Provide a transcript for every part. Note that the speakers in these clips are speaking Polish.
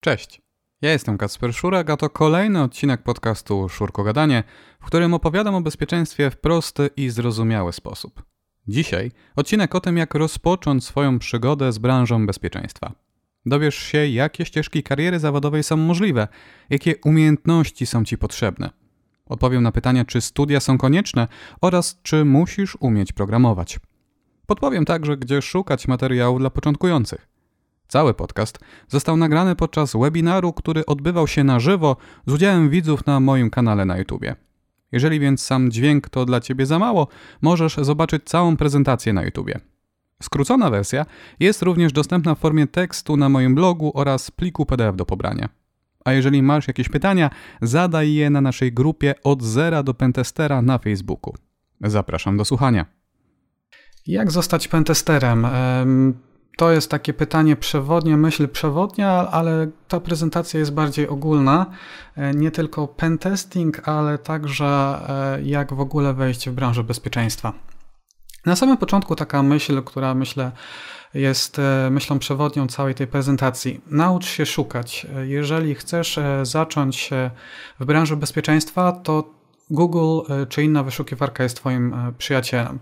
Cześć. Ja jestem Kacper Szurek, a to kolejny odcinek podcastu Szurko Gadanie, w którym opowiadam o bezpieczeństwie w prosty i zrozumiały sposób. Dzisiaj odcinek o tym, jak rozpocząć swoją przygodę z branżą bezpieczeństwa. Dowiesz się, jakie ścieżki kariery zawodowej są możliwe, jakie umiejętności są Ci potrzebne. Odpowiem na pytania, czy studia są konieczne oraz czy musisz umieć programować. Podpowiem także, gdzie szukać materiału dla początkujących. Cały podcast został nagrany podczas webinaru, który odbywał się na żywo z udziałem widzów na moim kanale na YouTube. Jeżeli więc sam dźwięk to dla Ciebie za mało, możesz zobaczyć całą prezentację na YouTube. Skrócona wersja jest również dostępna w formie tekstu na moim blogu oraz pliku PDF do pobrania. A jeżeli masz jakieś pytania, zadaj je na naszej grupie od zera do pentestera na Facebooku. Zapraszam do słuchania. Jak zostać pentesterem? To jest takie pytanie przewodnie, myśl przewodnia, ale ta prezentacja jest bardziej ogólna. E, nie tylko pentesting, ale także e, jak w ogóle wejść w branżę bezpieczeństwa. Na samym początku taka myśl, która myślę jest e, myślą przewodnią całej tej prezentacji. Naucz się szukać. Jeżeli chcesz zacząć w branży bezpieczeństwa, to Google e, czy inna wyszukiwarka jest Twoim e, przyjacielem.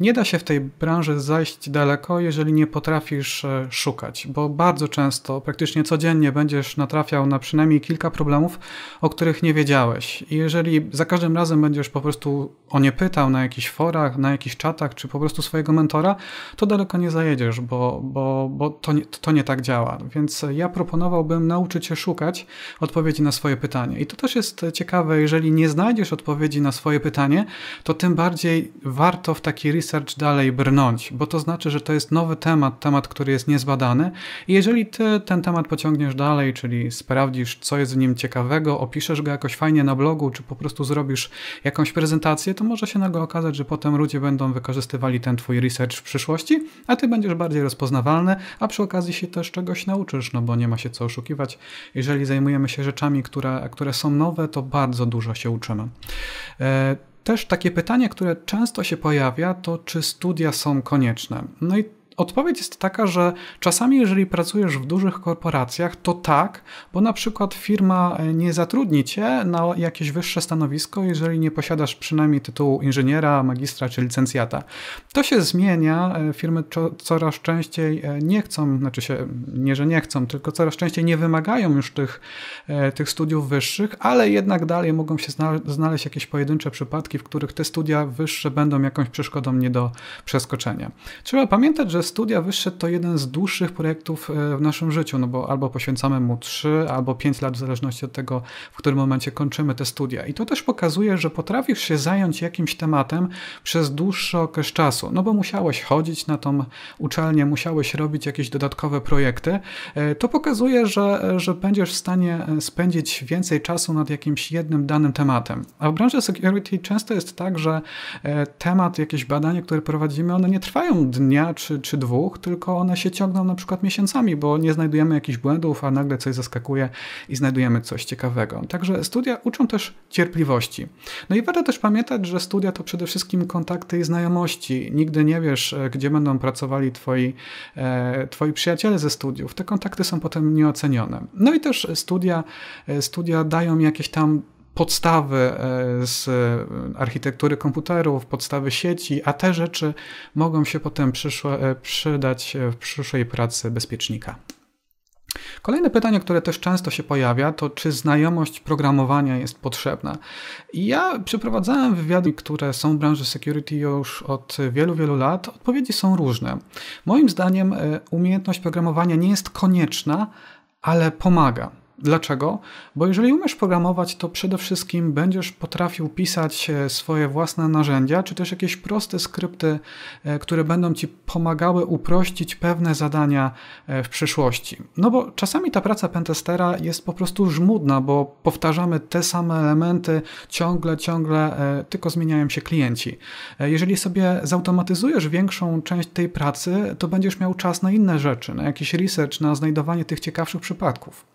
Nie da się w tej branży zajść daleko, jeżeli nie potrafisz e, szukać, bo bardzo często, praktycznie codziennie będziesz natrafiał na przynajmniej kilka problemów, o których nie wiedziałeś. I jeżeli za każdym razem będziesz po prostu o nie pytał na jakichś forach, na jakichś czatach, czy po prostu swojego mentora, to daleko nie zajedziesz, bo, bo, bo to, nie, to nie tak działa. Więc ja proponowałbym nauczyć się szukać odpowiedzi na swoje pytanie. I to też jest ciekawe, jeżeli nie znajdziesz odpowiedzi, odpowiedzi na swoje pytanie, to tym bardziej warto w taki research dalej brnąć, bo to znaczy, że to jest nowy temat, temat, który jest niezbadany i jeżeli ty ten temat pociągniesz dalej, czyli sprawdzisz, co jest w nim ciekawego, opiszesz go jakoś fajnie na blogu, czy po prostu zrobisz jakąś prezentację, to może się nagle okazać, że potem ludzie będą wykorzystywali ten twój research w przyszłości, a ty będziesz bardziej rozpoznawalny, a przy okazji się też czegoś nauczysz, no bo nie ma się co oszukiwać. Jeżeli zajmujemy się rzeczami, które, które są nowe, to bardzo dużo się uczymy. E, też takie pytanie, które często się pojawia, to czy studia są konieczne? No i Odpowiedź jest taka, że czasami, jeżeli pracujesz w dużych korporacjach, to tak, bo na przykład firma e, nie zatrudni cię na jakieś wyższe stanowisko, jeżeli nie posiadasz przynajmniej tytułu inżyniera, magistra czy licencjata. To się zmienia. E, firmy coraz częściej e, nie chcą, znaczy się nie, że nie chcą, tylko coraz częściej nie wymagają już tych, tych studiów wyższych, ale jednak dalej mogą się znaleźć jakieś pojedyncze przypadki, w których te studia wyższe będą jakąś przeszkodą nie do przeskoczenia. Trzeba pamiętać, że studia wyższe to jeden z dłuższych projektów e, w naszym życiu, no bo albo poświęcamy mu 3 albo 5 lat, w zależności od tego, w którym momencie kończymy te studia. I to też pokazuje, że potrafisz się zająć jakimś tematem przez dłuższy okres czasu, no bo musiałeś chodzić na tą uczelnię, musiałeś robić jakieś dodatkowe projekty. E, to pokazuje, że, że będziesz w stanie e, spędzić więcej czasu nad jakimś jednym danym tematem. A w branży security często jest tak, że temat, jakieś badanie, które prowadzimy, one nie trwają dnia czy, czy czy dwóch, tylko one się ciągną na przykład miesiącami, bo nie znajdujemy jakichś błędów, a nagle coś zaskakuje i znajdujemy coś ciekawego. Także studia uczą też cierpliwości. No i warto też pamiętać, że studia to przede wszystkim kontakty i znajomości. Nigdy nie wiesz, e, gdzie będą pracowali twoi, e, twoi przyjaciele ze studiów. Te kontakty są potem nieocenione. No i też studia, e, studia dają jakieś tam podstawy e, z architektury komputerów, podstawy sieci, a te rzeczy mogą się potem przyszłe, e, przydać w przyszłej pracy bezpiecznika. Kolejne pytanie, które też często się pojawia, to czy znajomość programowania jest potrzebna. Ja przeprowadzałem wywiady, które są w branży security już od wielu, wielu lat. Odpowiedzi są różne. Moim zdaniem e, umiejętność programowania nie jest konieczna, ale pomaga. Dlaczego? Bo jeżeli umiesz programować, to przede wszystkim będziesz potrafił pisać e, swoje własne narzędzia, czy też jakieś proste skrypty, e, które będą ci pomagały uprościć pewne zadania e, w przyszłości. No bo czasami ta praca pentestera jest po prostu żmudna, bo powtarzamy te same elementy ciągle, ciągle, tylko zmieniają się klienci. Jeżeli sobie zautomatyzujesz większą część tej pracy, to będziesz miał czas na inne rzeczy, na jakiś research, na znajdowanie tych ciekawszych przypadków.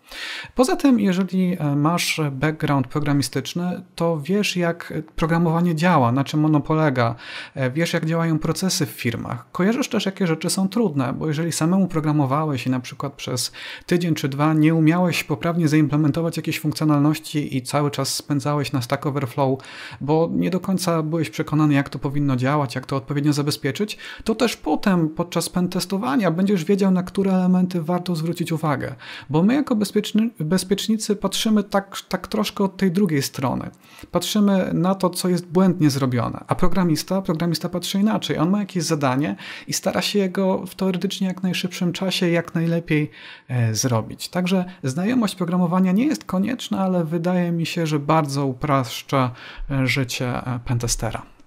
Poza tym, jeżeli e, masz background programistyczny, to wiesz, jak programowanie działa, na czym ono polega, e, wiesz, jak działają procesy w firmach. Kojarzysz też, jakie rzeczy są trudne, bo jeżeli samemu programowałeś i na przykład przez tydzień czy dwa nie umiałeś poprawnie zaimplementować jakiejś funkcjonalności i cały czas spędzałeś na Stack Overflow, bo nie do końca byłeś przekonany, jak to powinno działać, jak to odpowiednio zabezpieczyć, to też potem podczas pentestowania będziesz wiedział, na które elementy warto zwrócić uwagę. Bo my jako bezpieczni, bezpiecznicy patrzymy tak, tak troszkę od tej drugiej strony. Patrzymy na to, co jest błędnie zrobione, a programista, programista patrzy inaczej. On ma jakieś zadanie i stara się jego w teoretycznie jak najszybszym czasie jak najlepiej e, zrobić. Także znajomość programowania nie jest konieczna, ale wydaje mi się, że bardzo upraszcza e, życie e, pentestera.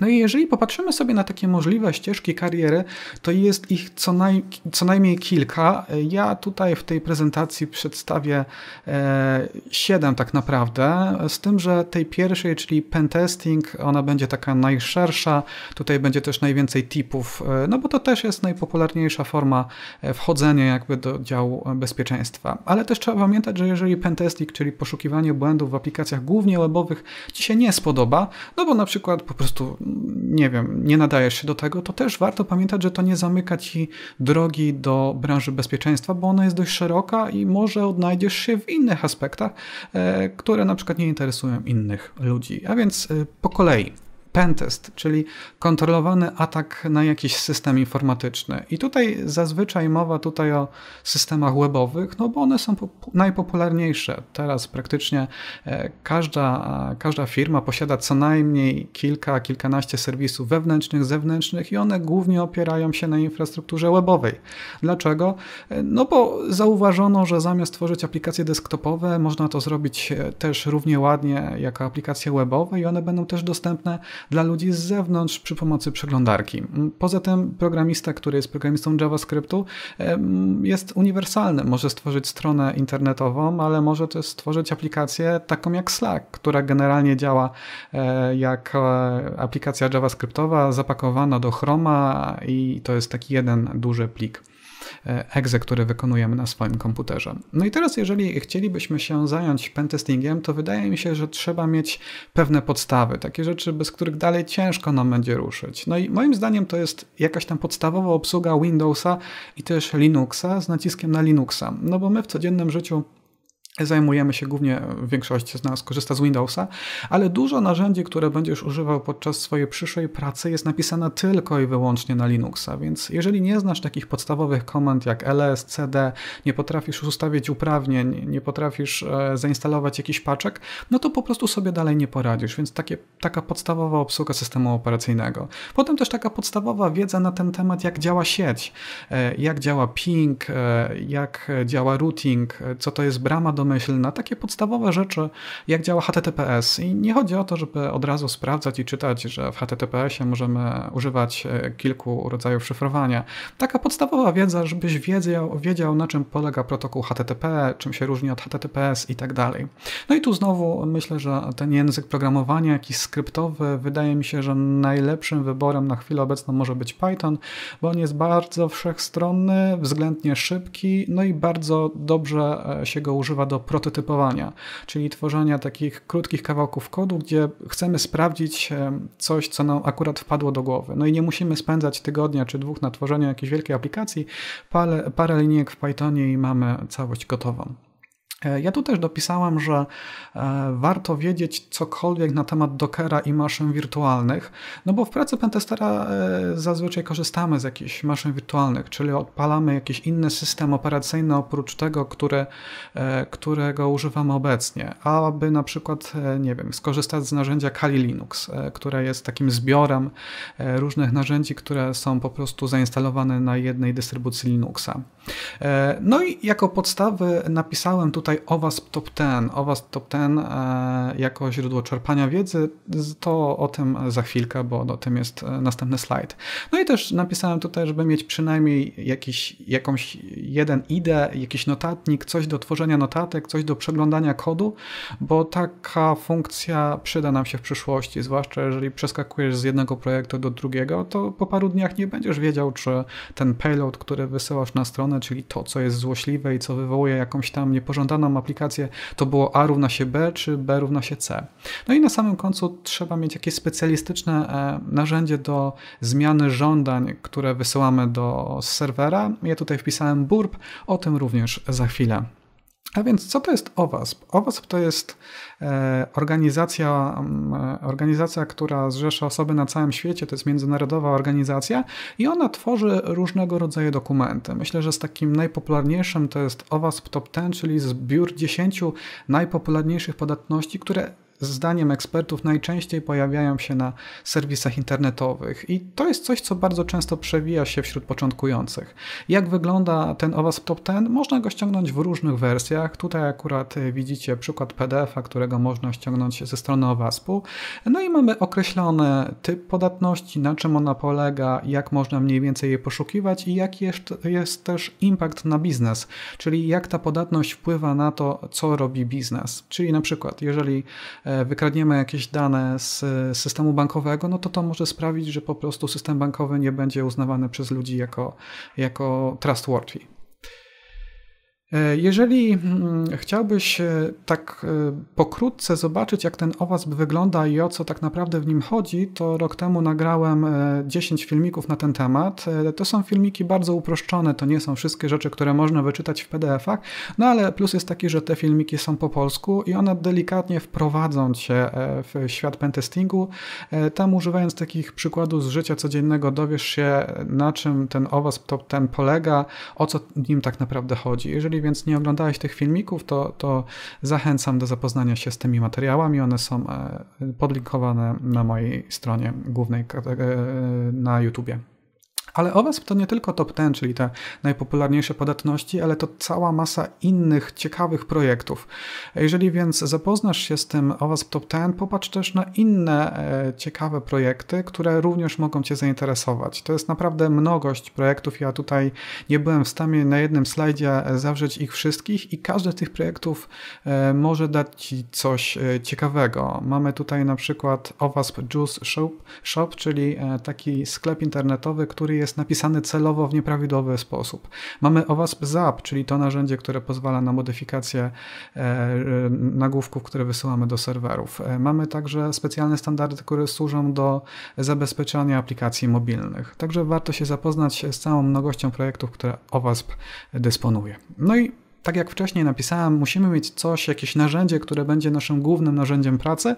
No i jeżeli popatrzymy sobie na takie możliwe ścieżki kariery, to jest ich co, naj, co najmniej kilka. Ja tutaj w tej prezentacji przedstawię e, siedem tak naprawdę, z tym, że tej pierwszej, czyli pentesting, ona będzie taka najszersza, tutaj będzie też najwięcej tipów, e, no bo to też jest najpopularniejsza forma e, wchodzenia jakby do działu bezpieczeństwa. Ale też trzeba pamiętać, że jeżeli pentesting, czyli poszukiwanie błędów w aplikacjach głównie webowych Ci się nie spodoba, no bo na przykład po prostu nie wiem, nie nadajesz się do tego, to też warto pamiętać, że to nie zamyka ci drogi do branży bezpieczeństwa, bo ona jest dość szeroka i może odnajdziesz się w innych aspektach, e, które na przykład nie interesują innych ludzi. A więc e, po kolei pentest, czyli kontrolowany atak na jakiś system informatyczny. I tutaj zazwyczaj mowa tutaj o systemach webowych, no bo one są najpopularniejsze. Teraz praktycznie e, każda, każda firma posiada co najmniej kilka, kilkanaście serwisów wewnętrznych, zewnętrznych i one głównie opierają się na infrastrukturze webowej. Dlaczego? E, no bo zauważono, że zamiast tworzyć aplikacje desktopowe, można to zrobić e, też równie ładnie jako aplikacje webowe i one będą też dostępne dla ludzi z zewnątrz przy pomocy przeglądarki. Poza tym programista, który jest programistą JavaScriptu jest uniwersalny. Może stworzyć stronę internetową, ale może też stworzyć aplikację taką jak Slack, która generalnie działa e, jak e, aplikacja JavaScriptowa zapakowana do Chroma i to jest taki jeden duży plik. E, exe, które wykonujemy na swoim komputerze. No i teraz, jeżeli chcielibyśmy się zająć pentestingiem, to wydaje mi się, że trzeba mieć pewne podstawy, takie rzeczy, bez których dalej ciężko nam będzie ruszyć. No i moim zdaniem to jest jakaś tam podstawowa obsługa Windowsa i też Linuxa z naciskiem na Linuxa. No bo my w codziennym życiu Zajmujemy się głównie, większość z nas korzysta z Windowsa, ale dużo narzędzi, które będziesz używał podczas swojej przyszłej pracy jest napisane tylko i wyłącznie na Linuxa, więc jeżeli nie znasz takich podstawowych komend jak ls, cd, nie potrafisz ustawić uprawnień, nie potrafisz e, zainstalować jakiś paczek, no to po prostu sobie dalej nie poradzisz, więc takie, taka podstawowa obsługa systemu operacyjnego. Potem też taka podstawowa wiedza na ten temat, jak działa sieć, e, jak działa ping, e, jak działa routing, co to jest brama do domyślna, takie podstawowe rzeczy, jak działa HTTPS. I nie chodzi o to, żeby od razu sprawdzać i czytać, że w HTTPS-ie możemy używać e, kilku rodzajów szyfrowania. Taka podstawowa wiedza, żebyś wiedział, wiedział na czym polega protokół HTTP, czym się różni od HTTPS i tak dalej. No i tu znowu myślę, że ten język programowania, jakiś skryptowy, wydaje mi się, że najlepszym wyborem na chwilę obecną może być Python, bo on jest bardzo wszechstronny, względnie szybki, no i bardzo dobrze e, się go używa do do prototypowania, czyli tworzenia takich krótkich kawałków kodu, gdzie chcemy sprawdzić e, coś, co nam akurat wpadło do głowy. No i nie musimy spędzać tygodnia czy dwóch na tworzeniu jakiejś wielkiej aplikacji, parę, parę linijek w Pythonie i mamy całość gotową. E, ja tu też dopisałam, że e, warto wiedzieć cokolwiek na temat Dockera i maszyn wirtualnych, no bo w pracy pentestera e, zazwyczaj korzystamy z jakichś maszyn wirtualnych, czyli odpalamy jakiś inny system operacyjny oprócz tego, który, którego używamy obecnie, aby na przykład, nie wiem, skorzystać z narzędzia Kali Linux, które jest takim zbiorem różnych narzędzi, które są po prostu zainstalowane na jednej dystrybucji Linuxa. No i jako podstawy napisałem tutaj tutaj OWASP Top 10, OWASP Top 10 jako źródło czerpania wiedzy, to o tym za chwilkę, bo o tym jest następny slajd. No i też napisałem tutaj, żeby mieć przynajmniej jakiś, jakąś jeden IDE, jakiś notatnik, coś do tworzenia notatek, coś do przeglądania kodu, bo taka funkcja przyda nam się w przyszłości, zwłaszcza jeżeli przeskakujesz z jednego projektu do drugiego, to po paru dniach nie będziesz wiedział, czy ten payload, który wysyłasz na stronę, czyli to, co jest złośliwe i co wywołuje jakąś tam niepożądaną aplikację, to było A równa się B, czy B równa się C. No i na samym końcu trzeba mieć jakieś specjalistyczne e, narzędzie do zmiany żądań, które wysyłamy do serwera. Ja tutaj wpisałem burp, o tym również za chwilę. A więc co to jest OWASP? OWASP to jest e, organizacja, mm, organizacja, która zrzesza osoby na całym świecie, to jest międzynarodowa organizacja i ona tworzy różnego rodzaju dokumenty. Myślę, że z takim najpopularniejszym to jest OWASP Top 10, czyli zbiór 10 najpopularniejszych podatności, które zdaniem ekspertów najczęściej pojawiają się na serwisach internetowych i to jest coś, co bardzo często przewija się wśród początkujących. Jak wygląda ten OWASP Top 10? Można go ściągnąć w różnych wersjach. Tutaj akurat widzicie przykład PDF-a, którego można ściągnąć ze strony OWASP-u. No i mamy określony typ podatności, na czym ona polega, jak można mniej więcej je poszukiwać i jaki jest, jest też impact na biznes, czyli jak ta podatność wpływa na to, co robi biznes. Czyli na przykład, jeżeli wykradniemy jakieś dane z systemu bankowego, no to to może sprawić, że po prostu system bankowy nie będzie uznawany przez ludzi jako, jako trustworthy. E, jeżeli mm, chciałbyś e, tak e, pokrótce zobaczyć, jak ten OWASP wygląda i o co tak naprawdę w nim chodzi, to rok temu nagrałem 10 filmików na ten temat. To są filmiki bardzo uproszczone, to nie są wszystkie rzeczy, które można wyczytać w PDF-ach, no ale plus jest taki, że te filmiki są po polsku i one delikatnie wprowadzą cię w świat pentestingu. Tam używając takich przykładów z życia codziennego dowiesz się, na czym ten OWASP Top ten polega, o co nim tak naprawdę chodzi. Jeżeli więc nie oglądałeś tych filmików, to, to zachęcam do zapoznania się z tymi materiałami. One są e, podlinkowane na mojej stronie głównej e, na YouTubie. Ale OWASP to nie tylko top 10, czyli te najpopularniejsze podatności, ale to cała masa innych ciekawych projektów. Jeżeli więc zapoznasz się z tym OWASP Top 10, popatrz też na inne e, ciekawe projekty, które również mogą Cię zainteresować. To jest naprawdę mnogość projektów. Ja tutaj nie byłem w stanie na jednym slajdzie zawrzeć ich wszystkich i każdy z tych projektów e, może dać Ci coś e, ciekawego. Mamy tutaj na przykład OWASP Juice Shop, Shop czyli taki sklep internetowy, który jest jest napisany celowo w nieprawidłowy sposób. Mamy OWASP ZAP, czyli to narzędzie, które pozwala na modyfikację e, nagłówków, które wysyłamy do serwerów. E, mamy także specjalne standardy, które służą do zabezpieczania aplikacji mobilnych. Także warto się zapoznać z całą mnogością projektów, które OWASP dysponuje. No i tak jak wcześniej napisałem, musimy mieć coś, jakieś narzędzie, które będzie naszym głównym narzędziem pracy.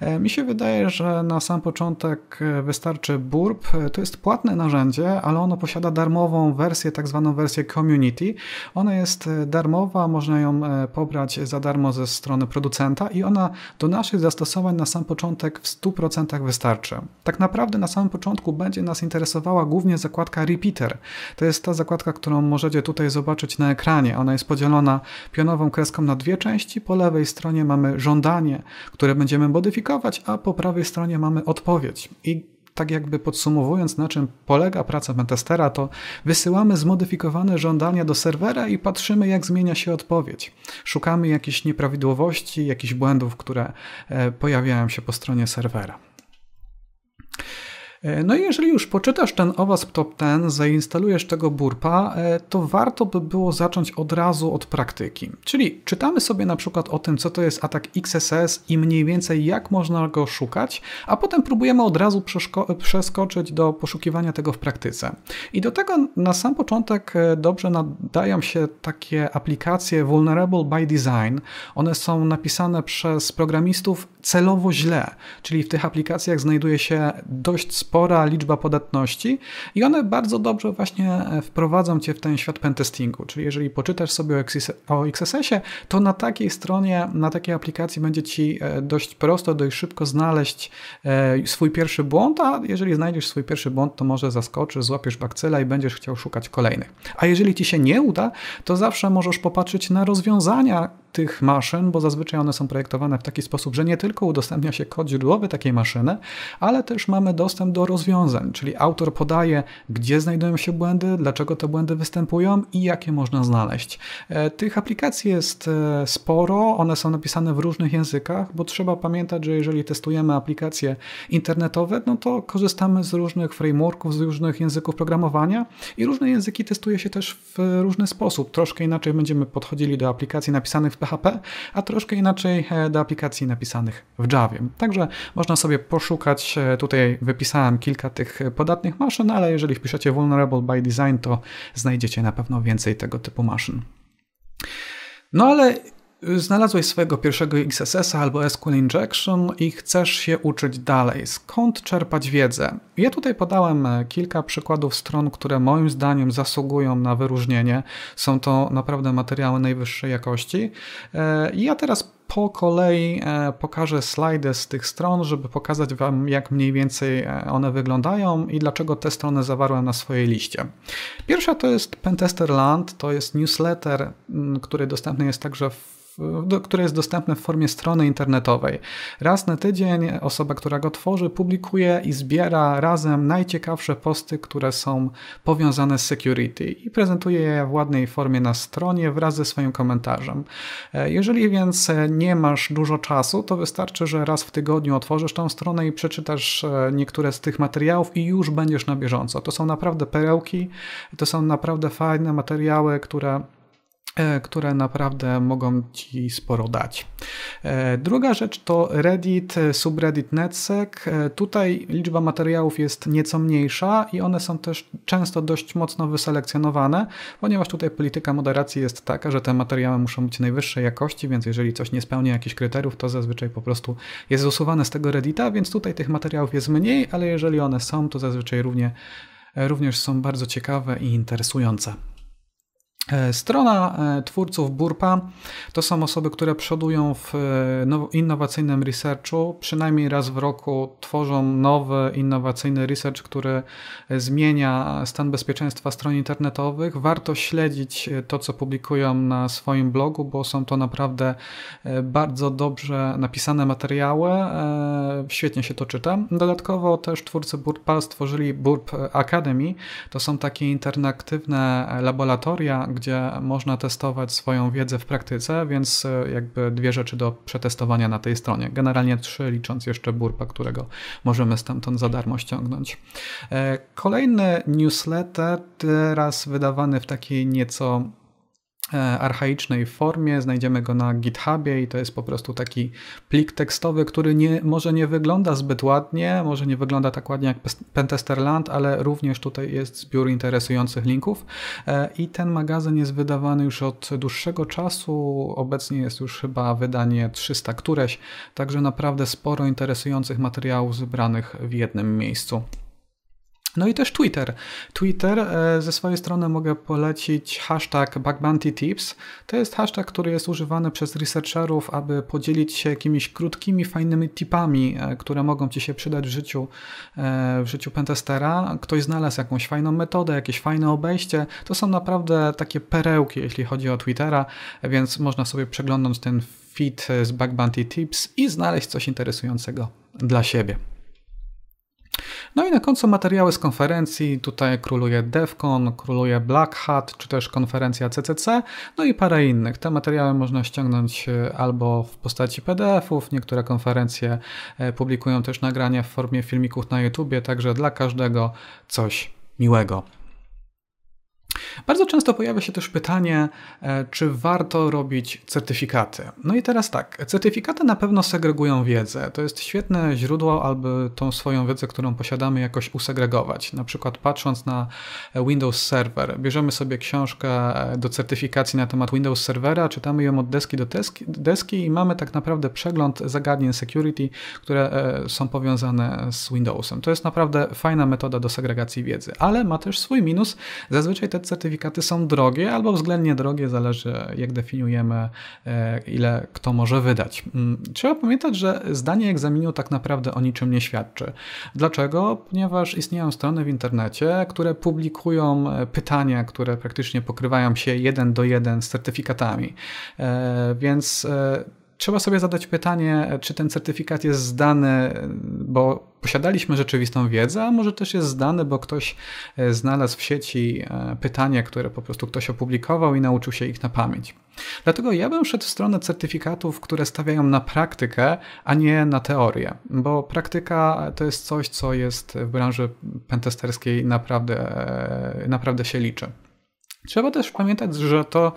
E, mi się wydaje, że na sam początek e, wystarczy Burp. E, to jest płatne narzędzie, ale ono posiada darmową wersję, tak zwaną wersję community. Ona jest darmowa, można ją pobrać za darmo ze strony producenta i ona do naszych zastosowań na sam początek w 100% wystarczy. Tak naprawdę na samym początku będzie nas interesowała głównie zakładka Repeater. To jest ta zakładka, którą możecie tutaj zobaczyć na ekranie. Ona jest podzielona podzielona pionową kreską na dwie części. Po lewej stronie mamy żądanie, które będziemy modyfikować, a po prawej stronie mamy odpowiedź. I tak jakby podsumowując, na czym polega praca pentestera, to wysyłamy zmodyfikowane żądania do serwera i patrzymy, jak zmienia się odpowiedź. Szukamy jakichś nieprawidłowości, jakichś błędów, które e, pojawiają się po stronie serwera. E, no i jeżeli już poczytasz ten OWASP Top 10, zainstalujesz tego burpa, e, to warto by było zacząć od razu od praktyki. Czyli czytamy sobie na przykład o tym, co to jest atak XSS i mniej więcej jak można go szukać, a potem próbujemy od razu przeskoczyć do poszukiwania tego w praktyce. I do tego na sam początek e, dobrze nadają się takie aplikacje Vulnerable by Design. One są napisane przez programistów celowo źle, czyli w tych aplikacjach znajduje się dość spora liczba podatności i one bardzo dobrze właśnie e, wprowadzą cię w ten świat pentestingu, czyli jeżeli poczytasz sobie o XSS-ie, to na takiej stronie, na takiej aplikacji będzie ci e, dość prosto, dość szybko znaleźć e, swój pierwszy błąd, a jeżeli znajdziesz swój pierwszy błąd, to może zaskoczysz, złapiesz bakcyla i będziesz chciał szukać kolejnych. A jeżeli ci się nie uda, to zawsze możesz popatrzeć na rozwiązania tych maszyn, bo zazwyczaj one są projektowane w taki sposób, że nie tylko udostępnia się kod źródłowy takiej maszyny, ale też mamy dostęp do rozwiązań, czyli autor podaje, gdzie znajdują się błędy, dlaczego te błędy występują i jakie można znaleźć. E, tych aplikacji jest e, sporo, one są napisane w różnych językach, bo trzeba pamiętać, że jeżeli testujemy aplikacje internetowe, no to korzystamy z różnych frameworków, z różnych języków programowania i różne języki testuje się też w różny sposób. Troszkę inaczej będziemy podchodzili do aplikacji napisanych w PHP, a troszkę inaczej e, do aplikacji napisanych w Java. Także można sobie poszukać, tutaj wypisałem kilka tych podatnych maszyn, ale jeżeli wpiszecie vulnerable by design, to znajdziecie na pewno więcej tego typu maszyn. No ale znalazłeś swojego pierwszego XSS albo SQL Injection i chcesz się uczyć dalej. Skąd czerpać wiedzę? Ja tutaj podałem e, kilka przykładów stron, które moim zdaniem zasługują na wyróżnienie. Są to naprawdę materiały najwyższej jakości. E, ja teraz po kolei e, pokażę slajdy z tych stron, żeby pokazać Wam, jak mniej więcej one wyglądają i dlaczego te strony zawarłem na swojej liście. Pierwsza to jest Pentesterland, to jest newsletter, który dostępny jest także w które jest dostępne w formie strony internetowej. Raz na tydzień osoba, która go tworzy, publikuje i zbiera razem najciekawsze posty, które są powiązane z security i prezentuje je w ładnej formie na stronie wraz ze swoim komentarzem. E, jeżeli więc nie masz dużo czasu, to wystarczy, że raz w tygodniu otworzysz tą stronę i przeczytasz e, niektóre z tych materiałów i już będziesz na bieżąco. To są naprawdę perełki, to są naprawdę fajne materiały, które które naprawdę mogą Ci sporo dać. E, druga rzecz to Reddit, e, subreddit NetSec. Tutaj liczba materiałów jest nieco mniejsza i one są też często dość mocno wyselekcjonowane, ponieważ tutaj polityka moderacji jest taka, że te materiały muszą być najwyższej jakości, więc jeżeli coś nie spełnia jakichś kryteriów, to zazwyczaj po prostu jest usuwane z tego Reddita, więc tutaj tych materiałów jest mniej, ale jeżeli one są, to zazwyczaj równie, również są bardzo ciekawe i interesujące. E, strona e, twórców Burpa to są osoby, które przodują w e, innowacyjnym researchu. Przynajmniej raz w roku tworzą nowy, innowacyjny research, który zmienia stan bezpieczeństwa stron internetowych. Warto śledzić to, co publikują na swoim blogu, bo są to naprawdę bardzo dobrze napisane materiały. Świetnie się to czyta. Dodatkowo też twórcy Burpa stworzyli Burp Academy. To są takie interaktywne laboratoria, gdzie można testować swoją wiedzę w praktyce, więc e, jakby dwie rzeczy do przetestowania na tej stronie. Generalnie trzy, licząc jeszcze Burpa, którego możemy stamtąd za darmo ściągnąć. E, kolejny newsletter, teraz wydawany w takiej nieco archaicznej formie, znajdziemy go na GitHubie i to jest po prostu taki plik tekstowy, który nie, może nie wygląda zbyt ładnie, może nie wygląda tak ładnie jak Pentesterland, ale również tutaj jest zbiór interesujących linków. E, i ten magazyn jest wydawany już od dłuższego czasu, obecnie jest już chyba wydanie 300 któreś, także naprawdę sporo interesujących materiałów zebranych w jednym miejscu. No i też Twitter. Twitter e, ze swojej strony mogę polecić hashtag BugBountyTips. To jest hashtag, który jest używany przez researcherów, aby podzielić się jakimiś krótkimi, fajnymi tipami, e, które mogą Ci się przydać w życiu, e, w życiu pentestera. Ktoś znalazł jakąś fajną metodę, jakieś fajne obejście. To są naprawdę takie perełki, jeśli chodzi o Twittera, więc można sobie przeglądać ten feed z BugBountyTips i znaleźć coś interesującego dla siebie. No i na końcu materiały z konferencji. Tutaj króluje DevCon, króluje Black Hat, czy też konferencja CCC, no i parę innych. Te materiały można ściągnąć e, albo w postaci PDF-ów. Niektóre konferencje e, publikują też nagrania w formie filmików na YouTube, także dla każdego coś miłego. Bardzo często pojawia się też pytanie, e, czy warto robić certyfikaty. No i teraz tak, certyfikaty na pewno segregują wiedzę. To jest świetne źródło, aby tą swoją wiedzę, którą posiadamy, jakoś usegregować. Na przykład patrząc na Windows Server, bierzemy sobie książkę do certyfikacji na temat Windows Servera, czytamy ją od deski do deski, deski i mamy tak naprawdę przegląd zagadnień security, które e, są powiązane z Windowsem. To jest naprawdę fajna metoda do segregacji wiedzy, ale ma też swój minus. Zazwyczaj te certyfikaty certyfikaty są drogie albo względnie drogie, zależy jak definiujemy, e, ile kto może wydać. Mm, trzeba pamiętać, że zdanie egzaminu tak naprawdę o niczym nie świadczy. Dlaczego? Ponieważ istnieją strony w internecie, które publikują e, pytania, które praktycznie pokrywają się jeden do jeden z certyfikatami. Więc trzeba sobie zadać pytanie, czy ten certyfikat jest zdany, bo posiadaliśmy rzeczywistą wiedzę, a może też jest zdany, bo ktoś e, znalazł w sieci e, pytania, które po prostu ktoś opublikował i nauczył się ich na pamięć. Dlatego ja bym szedł w stronę certyfikatów, które stawiają na praktykę, a nie na teorię, bo praktyka to jest coś, co jest w branży pentesterskiej naprawdę, e, naprawdę się liczy. Trzeba też pamiętać, że to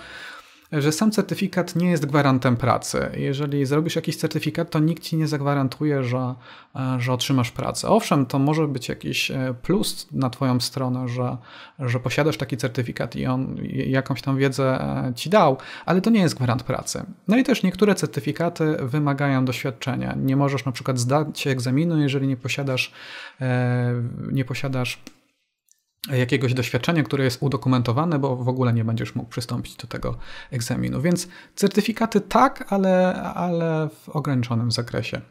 że sam certyfikat nie jest gwarantem pracy. Jeżeli zrobisz jakiś certyfikat, to nikt ci nie zagwarantuje, że, e, że otrzymasz pracę. Owszem, to może być jakiś e, plus na Twoją stronę, że, że posiadasz taki certyfikat i on jakąś tam wiedzę e, ci dał, ale to nie jest gwarant pracy. No i też niektóre certyfikaty wymagają doświadczenia. Nie możesz na przykład zdać egzaminu, jeżeli nie posiadasz, nie posiadasz jakiegoś doświadczenia, które jest udokumentowane, bo w ogóle nie będziesz mógł przystąpić do tego egzaminu. Więc certyfikaty tak, ale, ale w ograniczonym zakresie.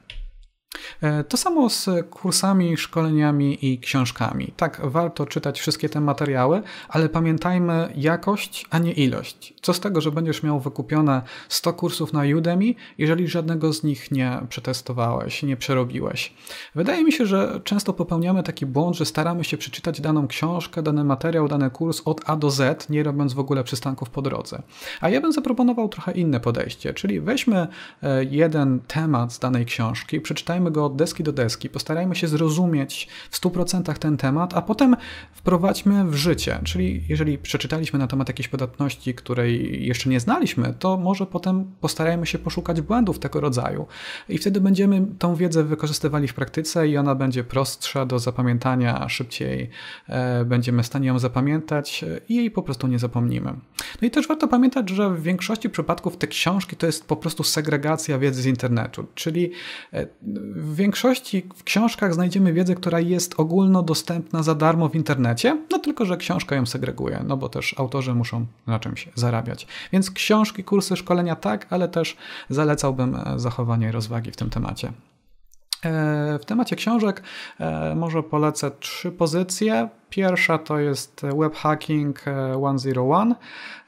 E, to samo z kursami, szkoleniami i książkami. Tak, warto czytać wszystkie te materiały, ale pamiętajmy jakość, a nie ilość. Co z tego, że będziesz miał wykupione 100 kursów na Udemy, jeżeli żadnego z nich nie przetestowałeś, nie przerobiłeś. Wydaje mi się, że często popełniamy taki błąd, że staramy się przeczytać daną książkę, dany materiał, dany kurs od A do Z, nie robiąc w ogóle przystanków po drodze. A ja bym zaproponował trochę inne podejście, czyli weźmy e, jeden temat z danej książki, przeczytajmy go od deski do deski, postarajmy się zrozumieć w 100% ten temat, a potem wprowadźmy w życie. Czyli jeżeli przeczytaliśmy na temat jakiejś podatności, której jeszcze nie znaliśmy, to może potem postarajmy się poszukać błędów tego rodzaju i wtedy będziemy tą wiedzę wykorzystywali w praktyce i ona będzie prostsza do zapamiętania, szybciej e, będziemy w stanie ją zapamiętać i jej po prostu nie zapomnimy. No i też warto pamiętać, że w większości przypadków te książki to jest po prostu segregacja wiedzy z internetu, czyli e, w większości w książkach znajdziemy wiedzę, która jest ogólnodostępna za darmo w internecie, no tylko, że książka ją segreguje, no bo też autorzy muszą na czymś zarabiać. Więc książki, kursy, szkolenia tak, ale też zalecałbym e, zachowanie rozwagi w tym temacie. E, w temacie książek e, może polecę trzy pozycje. Pierwsza to jest Web Hacking 101.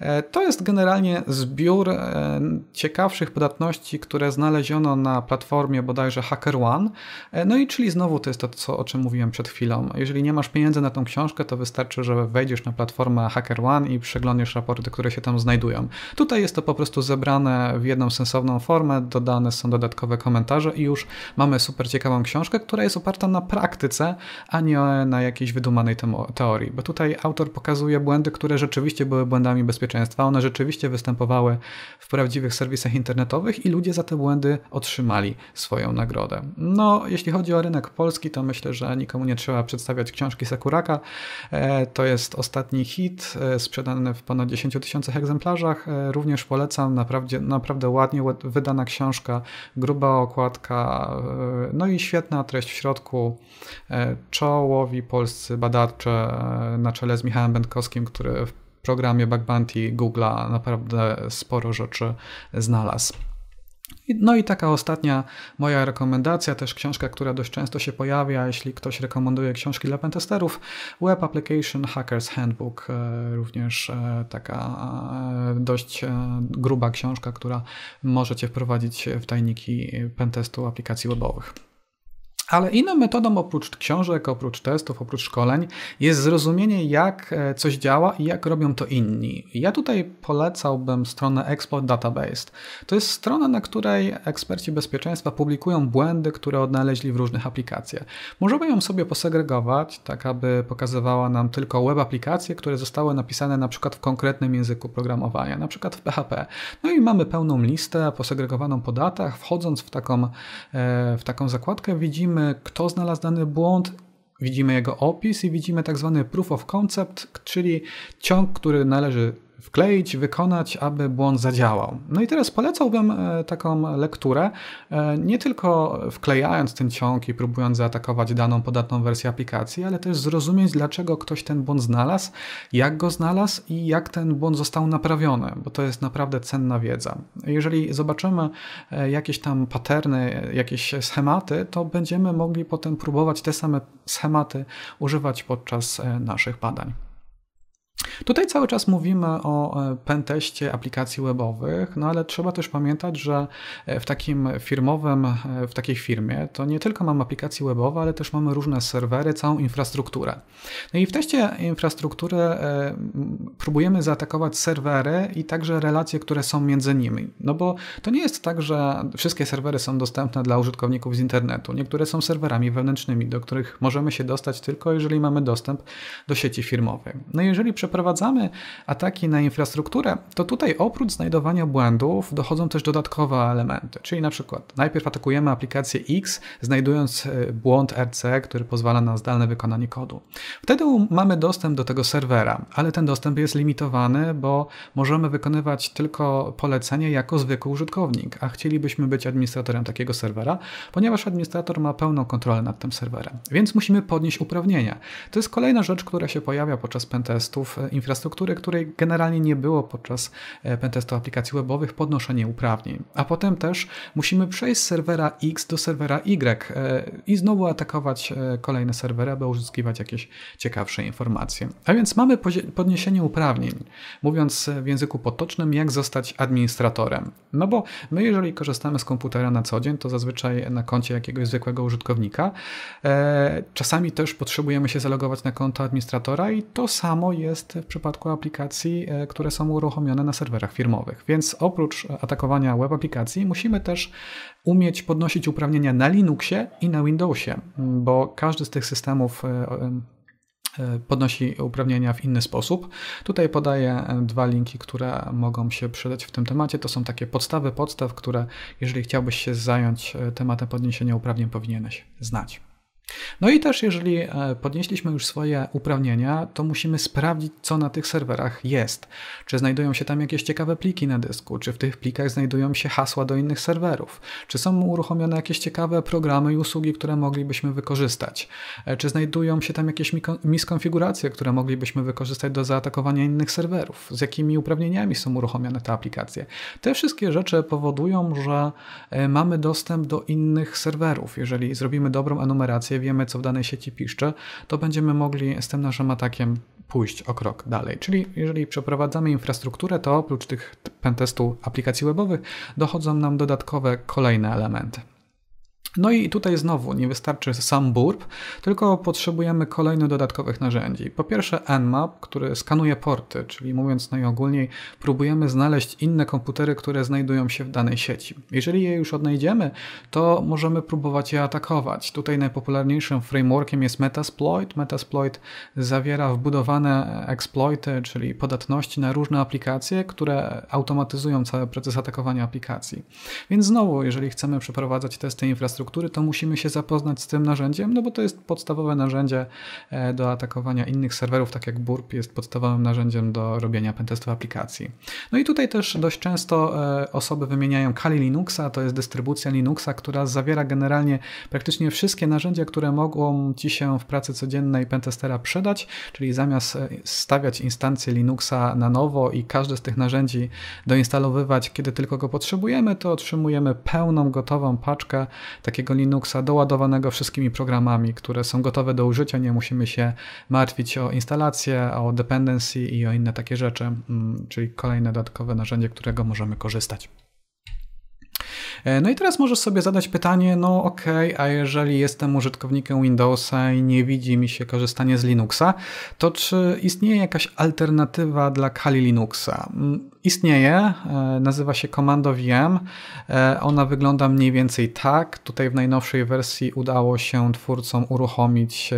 E, to jest generalnie zbiór e, ciekawszych podatności, które znaleziono na platformie bodajże HackerOne. E, no i czyli znowu to jest to, co, o czym mówiłem przed chwilą. Jeżeli nie masz pieniędzy na tą książkę, to wystarczy, że wejdziesz na platformę HackerOne i przeglądniesz raporty, które się tam znajdują. Tutaj jest to po prostu zebrane w jedną sensowną formę, dodane są dodatkowe komentarze i już mamy super ciekawą książkę, która jest oparta na praktyce, a nie na jakiejś wydumanej tematyce teorii, bo tutaj autor pokazuje błędy, które rzeczywiście były błędami bezpieczeństwa. One rzeczywiście występowały w prawdziwych serwisach internetowych i ludzie za te błędy otrzymali swoją nagrodę. No, jeśli chodzi o rynek polski, to myślę, że nikomu nie trzeba przedstawiać książki Sakuraka. E, to jest ostatni hit, e, sprzedany w ponad 10 tysiącach egzemplarzach. E, również polecam, naprawdę, naprawdę ładnie wydana książka, gruba okładka, no i świetna treść w środku. Czołowi polscy badacze na czele z Michałem Będkowskim, który w programie Bug Bounty Google'a naprawdę sporo rzeczy znalazł. No i taka ostatnia moja rekomendacja, też książka, która dość często się pojawia, jeśli ktoś rekomenduje książki dla pentesterów, Web Application Hackers Handbook, e, również e, taka e, dość gruba książka, która może Cię wprowadzić w tajniki pentestu aplikacji webowych. Ale inną metodą oprócz książek, oprócz testów, oprócz szkoleń jest zrozumienie, jak e, coś działa i jak robią to inni. Ja tutaj polecałbym stronę Exploit Database. To jest strona, na której eksperci bezpieczeństwa publikują błędy, które odnaleźli w różnych aplikacjach. Możemy ją sobie posegregować, tak aby pokazywała nam tylko web aplikacje, które zostały napisane na przykład w konkretnym języku programowania, na przykład w PHP. No i mamy pełną listę posegregowaną po datach. Wchodząc w taką, e, w taką zakładkę widzimy widzimy, kto znalazł dany błąd, widzimy jego opis i widzimy tak zwany proof of concept, czyli ciąg, który należy wkleić, wykonać, aby błąd zadziałał. No i teraz polecałbym e, taką lekturę, e, nie tylko wklejając ten ciąg i próbując zaatakować daną podatną wersję aplikacji, ale też zrozumieć, dlaczego ktoś ten błąd znalazł, jak go znalazł i jak ten błąd został naprawiony, bo to jest naprawdę cenna wiedza. Jeżeli zobaczymy jakieś tam paterny, jakieś schematy, to będziemy mogli potem próbować te same schematy używać podczas naszych badań. Tutaj cały czas mówimy o e, penteście aplikacji webowych, no ale trzeba też pamiętać, że e, w takim firmowym, e, w takiej firmie to nie tylko mamy aplikacje webowe, ale też mamy różne serwery, całą infrastrukturę. No i w teście infrastruktury próbujemy zaatakować serwery i także relacje, które są między nimi. No bo to nie jest tak, że wszystkie serwery są dostępne dla użytkowników z internetu. Niektóre są serwerami wewnętrznymi, do których możemy się dostać tylko jeżeli mamy dostęp do sieci firmowej. No jeżeli przeprowadzamy ataki na infrastrukturę, to tutaj oprócz znajdowania błędów dochodzą też dodatkowe elementy. Czyli na przykład najpierw atakujemy aplikację X, znajdując e, błąd RC, który pozwala na zdalne wykonanie kodu. Wtedy mamy dostęp do tego serwera, ale ten dostęp jest limitowany, bo możemy wykonywać tylko polecenie jako zwykły użytkownik, a chcielibyśmy być administratorem takiego serwera, ponieważ administrator ma pełną kontrolę nad tym serwerem. Więc musimy podnieść uprawnienia. To jest kolejna rzecz, która się pojawia podczas pentestów infrastruktury, której generalnie nie było podczas e, pentestu aplikacji webowych, podnoszenie uprawnień. A potem też musimy przejść z serwera X do serwera Y e, i znowu atakować e, kolejne serwery, aby uzyskiwać jakieś ciekawsze informacje. A więc mamy podniesienie uprawnień, mówiąc w języku potocznym, jak zostać administratorem. No bo my, jeżeli korzystamy z komputera na co dzień, to zazwyczaj na koncie jakiegoś zwykłego użytkownika. Czasami też potrzebujemy się zalogować na konto administratora i to samo jest w przypadku aplikacji, e, które są uruchomione na serwerach firmowych. Więc oprócz atakowania web aplikacji musimy też umieć podnosić uprawnienia na Linuxie i na Windowsie, bo każdy z tych systemów e, e, podnosi uprawnienia w inny sposób. Tutaj podaję dwa linki, które mogą się przydać w tym temacie. To są takie podstawy podstaw, które jeżeli chciałbyś się zająć tematem podniesienia uprawnień, powinieneś znać. No i też, jeżeli e, podnieśliśmy już swoje uprawnienia, to musimy sprawdzić, co na tych serwerach jest. Czy znajdują się tam jakieś ciekawe pliki na dysku, czy w tych plikach znajdują się hasła do innych serwerów, czy są uruchomione jakieś ciekawe programy i usługi, które moglibyśmy wykorzystać, e, czy znajdują się tam jakieś miskonfiguracje, które moglibyśmy wykorzystać do zaatakowania innych serwerów, z jakimi uprawnieniami są uruchomione te aplikacje. Te wszystkie rzeczy powodują, że e, mamy dostęp do innych serwerów. Jeżeli zrobimy dobrą enumerację, wiemy, co w danej sieci piszcze, to będziemy mogli z tym naszym atakiem pójść o krok dalej. Czyli jeżeli przeprowadzamy infrastrukturę, to oprócz tych pentestu aplikacji webowych dochodzą nam dodatkowe kolejne elementy. No i tutaj znowu nie wystarczy sam burp, tylko potrzebujemy kolejnych dodatkowych narzędzi. Po pierwsze Nmap, który skanuje porty, czyli mówiąc najogólniej, próbujemy znaleźć inne komputery, które znajdują się w danej sieci. Jeżeli je już odnajdziemy, to możemy próbować je atakować. Tutaj najpopularniejszym frameworkiem jest Metasploit. Metasploit zawiera wbudowane exploity, czyli podatności na różne aplikacje, które automatyzują cały proces atakowania aplikacji. Więc znowu, jeżeli chcemy przeprowadzać testy infrastruktury, infrastruktury, to musimy się zapoznać z tym narzędziem, no bo to jest podstawowe narzędzie e, do atakowania innych serwerów, tak jak Burp jest podstawowym narzędziem do robienia pentestu aplikacji. No i tutaj też dość często e, osoby wymieniają Kali Linuxa, to jest dystrybucja Linuxa, która zawiera generalnie praktycznie wszystkie narzędzia, które mogą Ci się w pracy codziennej pentestera przydać, czyli zamiast e, stawiać instancję Linuxa na nowo i każde z tych narzędzi doinstalowywać, kiedy tylko go potrzebujemy, to otrzymujemy pełną, gotową paczkę takiego Linuxa doładowanego wszystkimi programami, które są gotowe do użycia. Nie musimy się martwić o instalację, o dependency i o inne takie rzeczy, mm, czyli kolejne dodatkowe narzędzie, którego możemy korzystać. E, no i teraz możesz sobie zadać pytanie, no ok, a jeżeli jestem użytkownikiem Windowsa i nie widzi mi się korzystanie z Linuxa, to czy istnieje jakaś alternatywa dla Kali Linuxa? Istnieje, e, nazywa się Commando VM. E, ona wygląda mniej więcej tak. Tutaj w najnowszej wersji udało się twórcom uruchomić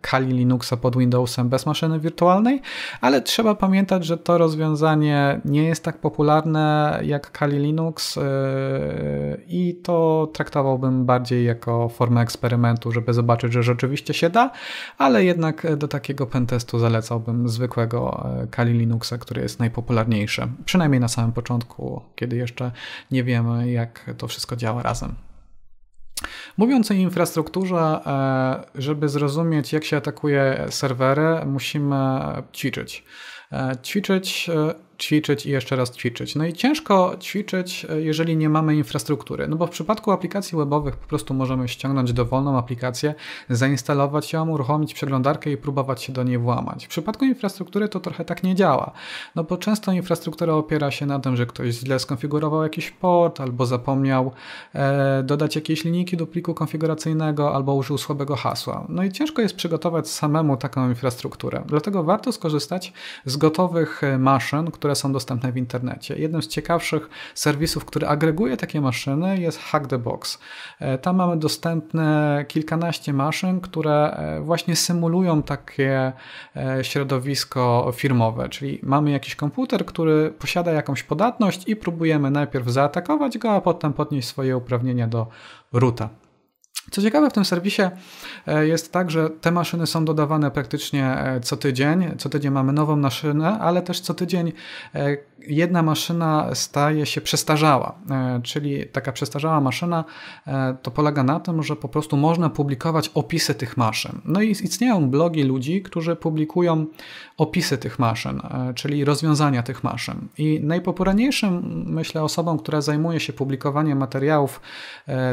Kali Linuxa pod Windowsem bez maszyny wirtualnej, ale trzeba pamiętać, że to rozwiązanie nie jest tak popularne jak Kali Linux i to traktowałbym bardziej jako formę eksperymentu, żeby zobaczyć, że rzeczywiście się da, ale jednak do takiego pentestu zalecałbym zwykłego Kali Linuxa, który jest najpopularniejszy. Przynajmniej na samym początku, kiedy jeszcze nie wiemy, jak to wszystko działa razem. Mówiąc o infrastrukturze, e, żeby zrozumieć, jak się atakuje serwery, musimy ćwiczyć. E, ćwiczyć e, ćwiczyć i jeszcze raz ćwiczyć. No i ciężko ćwiczyć, e, jeżeli nie mamy infrastruktury. No bo w przypadku aplikacji webowych po prostu możemy ściągnąć dowolną aplikację, zainstalować ją, uruchomić przeglądarkę i próbować się do niej włamać. W przypadku infrastruktury to trochę tak nie działa. No bo często infrastruktura opiera się na tym, że ktoś źle skonfigurował jakiś port, albo zapomniał e, dodać jakieś linijki do pliku konfiguracyjnego, albo użył słabego hasła. No i ciężko jest przygotować samemu taką infrastrukturę. Dlatego warto skorzystać z gotowych e, maszyn, które są dostępne w internecie. Jednym z ciekawszych serwisów, który agreguje takie maszyny jest Hack the Box. E, tam mamy dostępne kilkanaście maszyn, które e, właśnie symulują takie e, środowisko firmowe, czyli mamy jakiś komputer, który posiada jakąś podatność i próbujemy najpierw zaatakować go, a potem podnieść swoje uprawnienia do roota. Co ciekawe, w tym serwisie e, jest tak, że te maszyny są dodawane praktycznie e, co tydzień. Co tydzień mamy nową maszynę, ale też co tydzień e, jedna maszyna staje się przestarzała. Czyli taka przestarzała maszyna to polega na tym, że po prostu można publikować opisy tych maszyn. No i istnieją blogi ludzi, którzy publikują opisy tych maszyn, czyli rozwiązania tych maszyn. I najpopularniejszym, myślę, osobą, która zajmuje się publikowaniem materiałów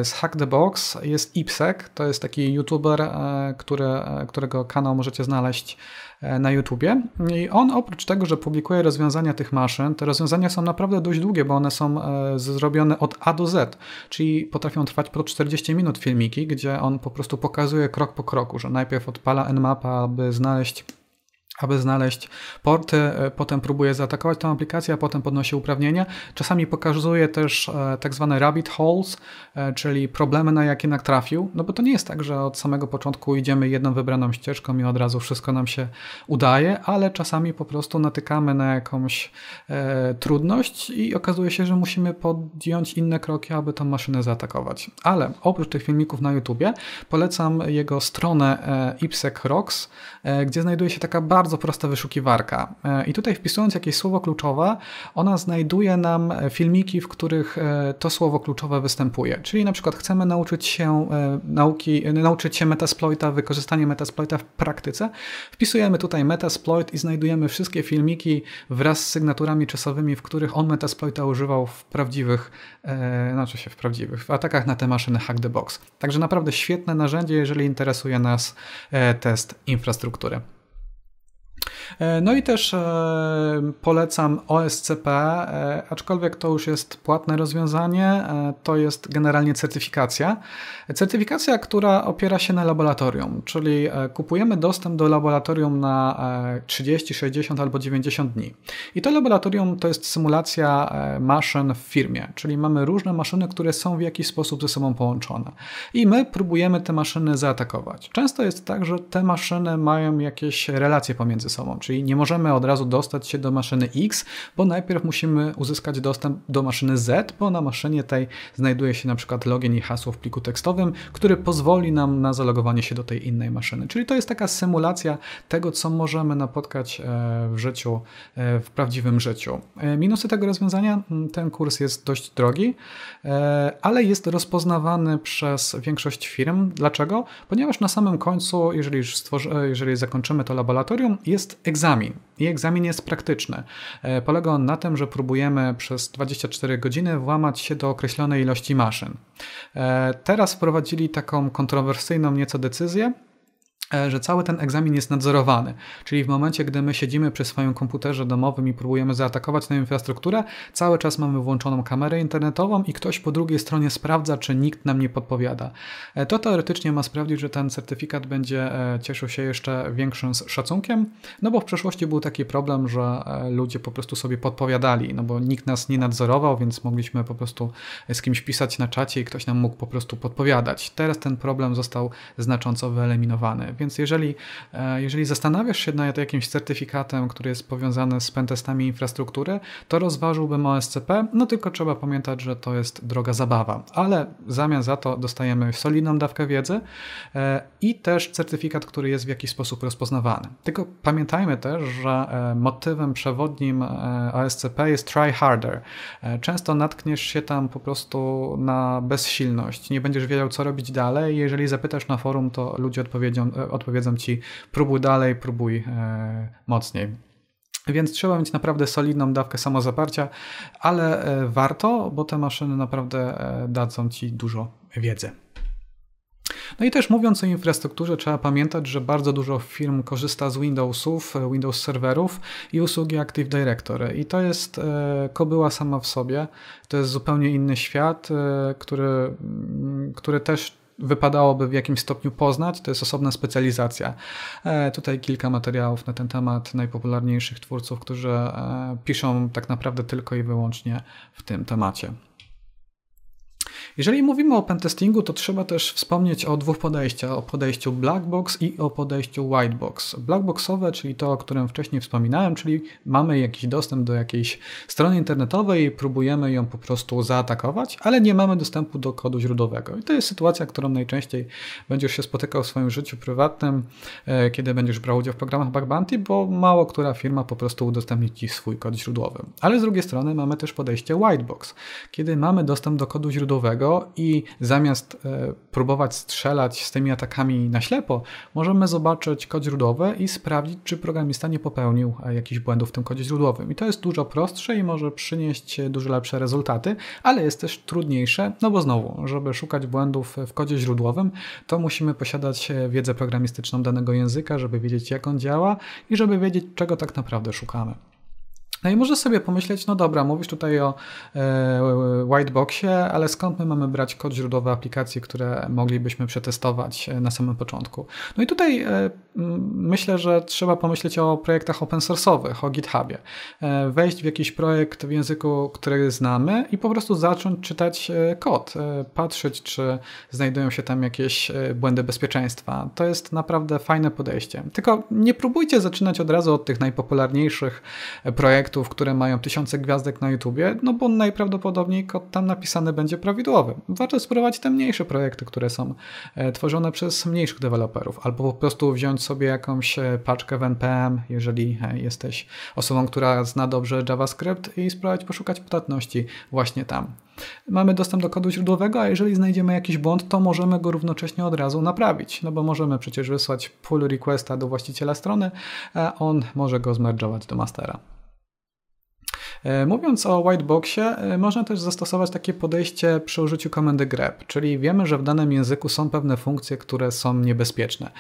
z Hack the Box jest Ipsek, to jest taki youtuber, e, który, e, którego kanał możecie znaleźć e, na YouTubie. I on oprócz tego, że publikuje rozwiązania tych maszyn, te rozwiązania są naprawdę dość długie, bo one są zrobione od A do Z, czyli potrafią trwać po 40 minut filmiki, gdzie on po prostu pokazuje krok po kroku, że najpierw odpala Nmapa, aby znaleźć aby znaleźć porty, e, potem próbuje zaatakować tę aplikację, a potem podnosi uprawnienia. Czasami pokazuje też e, tak zwane rabbit holes, e, czyli problemy, na jakie natrafił, no bo to nie jest tak, że od samego początku idziemy jedną wybraną ścieżką i od razu wszystko nam się udaje, ale czasami po prostu natykamy na jakąś e, trudność i okazuje się, że musimy podjąć inne kroki, aby tą maszynę zaatakować. Ale oprócz tych filmików na YouTubie polecam jego stronę e, Ipsec Rocks, e, gdzie znajduje się taka bardzo bardzo prosta wyszukiwarka. E, I tutaj wpisując jakieś słowo kluczowe, ona znajduje nam filmiki, w których e, to słowo kluczowe występuje. Czyli na przykład chcemy nauczyć się e, nauki, nauczyć się Metasploita, wykorzystanie Metasploita w praktyce. Wpisujemy tutaj Metasploit i znajdujemy wszystkie filmiki wraz z sygnaturami czasowymi, w których on Metasploita używał w prawdziwych, e, znaczy się w prawdziwych, w atakach na te maszyny Hack the Box. Także naprawdę świetne narzędzie, jeżeli interesuje nas e, test infrastruktury. E, no i też e, polecam OSCP, e, aczkolwiek to już jest płatne rozwiązanie, to jest generalnie certyfikacja. Certyfikacja, która opiera się na laboratorium, czyli kupujemy dostęp do laboratorium na 30, 60 albo 90 dni. I to laboratorium to jest symulacja maszyn w firmie, czyli mamy różne maszyny, które są w jakiś sposób ze sobą połączone. I my próbujemy te maszyny zaatakować. Często jest tak, że te maszyny mają jakieś relacje pomiędzy sobą, czyli nie możemy od razu dostać się do maszyny X, bo najpierw musimy uzyskać dostęp do maszyny Z, bo na maszynie tej znajduje się na przykład login i hasło w pliku tekstowym, który pozwoli nam na zalogowanie się do tej innej maszyny. Czyli to jest taka symulacja tego, co możemy napotkać e, w życiu, e, w prawdziwym życiu. E, minusy tego rozwiązania, ten kurs jest dość drogi, ale jest rozpoznawany przez większość firm. Dlaczego? Ponieważ na samym końcu, jeżeli jeżeli zakończymy to laboratorium, jest egzamin. I egzamin jest praktyczny. E, polega on na tym, że próbujemy przez 24 godziny włamać się do określonej ilości maszyn. E, teraz wprowadzili taką kontrowersyjną nieco decyzję, że cały ten egzamin jest nadzorowany. Czyli w momencie, gdy my siedzimy przy swoim komputerze domowym i próbujemy zaatakować tę infrastrukturę, cały czas mamy włączoną kamerę internetową i ktoś po drugiej stronie sprawdza, czy nikt nam nie podpowiada. E, to teoretycznie ma sprawić, że ten certyfikat będzie e, cieszył się jeszcze większym szacunkiem, no bo w przeszłości był taki problem, że ludzie po prostu sobie podpowiadali, no bo nikt nas nie nadzorował, więc mogliśmy po prostu z kimś pisać na czacie i ktoś nam mógł po prostu podpowiadać. Teraz ten problem został znacząco wyeliminowany więc jeżeli, e, jeżeli zastanawiasz się nad jakimś certyfikatem, który jest powiązany z pentestami infrastruktury, to rozważyłbym OSCP, no tylko trzeba pamiętać, że to jest droga zabawa, ale w zamian za to dostajemy solidną dawkę wiedzy e, i też certyfikat, który jest w jakiś sposób rozpoznawany. Tylko pamiętajmy też, że e, motywem przewodnim OSCP jest try harder. Często natkniesz się tam po prostu na bezsilność, nie będziesz wiedział, co robić dalej. Jeżeli zapytasz na forum, to ludzie odpowiedzą, odpowiedzą ci próbuj dalej, próbuj e, mocniej. Więc trzeba mieć naprawdę solidną dawkę samozaparcia, ale e, warto, bo te maszyny naprawdę e, dadzą ci dużo wiedzy. No i też mówiąc o infrastrukturze, trzeba pamiętać, że bardzo dużo firm korzysta z Windowsów, Windows serwerów i usługi Active Directory. I to jest kobyła sama w sobie. To jest zupełnie inny świat, który, który też wypadałoby w jakimś stopniu poznać, to jest osobna specjalizacja. E, tutaj kilka materiałów na ten temat najpopularniejszych twórców, którzy e, piszą tak naprawdę tylko i wyłącznie w tym temacie. Jeżeli mówimy o pentestingu, to trzeba też wspomnieć o dwóch podejściach. O podejściu black box i o podejściu white box. Blackboxowe, czyli to, o którym wcześniej wspominałem, czyli mamy jakiś dostęp do jakiejś strony internetowej próbujemy ją po prostu zaatakować, ale nie mamy dostępu do kodu źródłowego. I to jest sytuacja, którą najczęściej będziesz się spotykał w swoim życiu prywatnym, e, kiedy będziesz brał udział w programach Bug Bounty, bo mało która firma po prostu udostępni ci swój kod źródłowy. Ale z drugiej strony mamy też podejście white box, kiedy mamy dostęp do kodu źródłowego, i zamiast e, próbować strzelać z tymi atakami na ślepo, możemy zobaczyć kod źródłowy i sprawdzić, czy programista nie popełnił e, jakichś błędów w tym kodzie źródłowym. I to jest dużo prostsze i może przynieść dużo lepsze rezultaty, ale jest też trudniejsze, no bo znowu, żeby szukać błędów w kodzie źródłowym, to musimy posiadać e, wiedzę programistyczną danego języka, żeby wiedzieć, jak on działa i żeby wiedzieć, czego tak naprawdę szukamy. No i może sobie pomyśleć, no dobra, mówisz tutaj o e, whiteboxie, ale skąd my mamy brać kod źródłowy aplikacji, które moglibyśmy przetestować e, na samym początku? No i tutaj e, myślę, że trzeba pomyśleć o projektach open source'owych, o GitHubie. Wejść w jakiś projekt w języku, który znamy i po prostu zacząć czytać kod, patrzeć, czy znajdują się tam jakieś błędy bezpieczeństwa. To jest naprawdę fajne podejście. Tylko nie próbujcie zaczynać od razu od tych najpopularniejszych projektów, projektów, które mają tysiące gwiazdek na YouTubie, no bo najprawdopodobniej kod tam napisany będzie prawidłowy. Warto spróbować te mniejsze projekty, które są e, tworzone przez mniejszych deweloperów, albo po prostu wziąć sobie jakąś e, paczkę w NPM, jeżeli e, jesteś osobą, która zna dobrze JavaScript i spróbować poszukać podatności właśnie tam. Mamy dostęp do kodu źródłowego, a jeżeli znajdziemy jakiś błąd, to możemy go równocześnie od razu naprawić, no bo możemy przecież wysłać pull requesta do właściciela strony, a on może go zmerdżować do mastera. E, mówiąc o whiteboxie, e, można też zastosować takie podejście przy użyciu komendy grep, czyli wiemy, że w danym języku są pewne funkcje, które są niebezpieczne.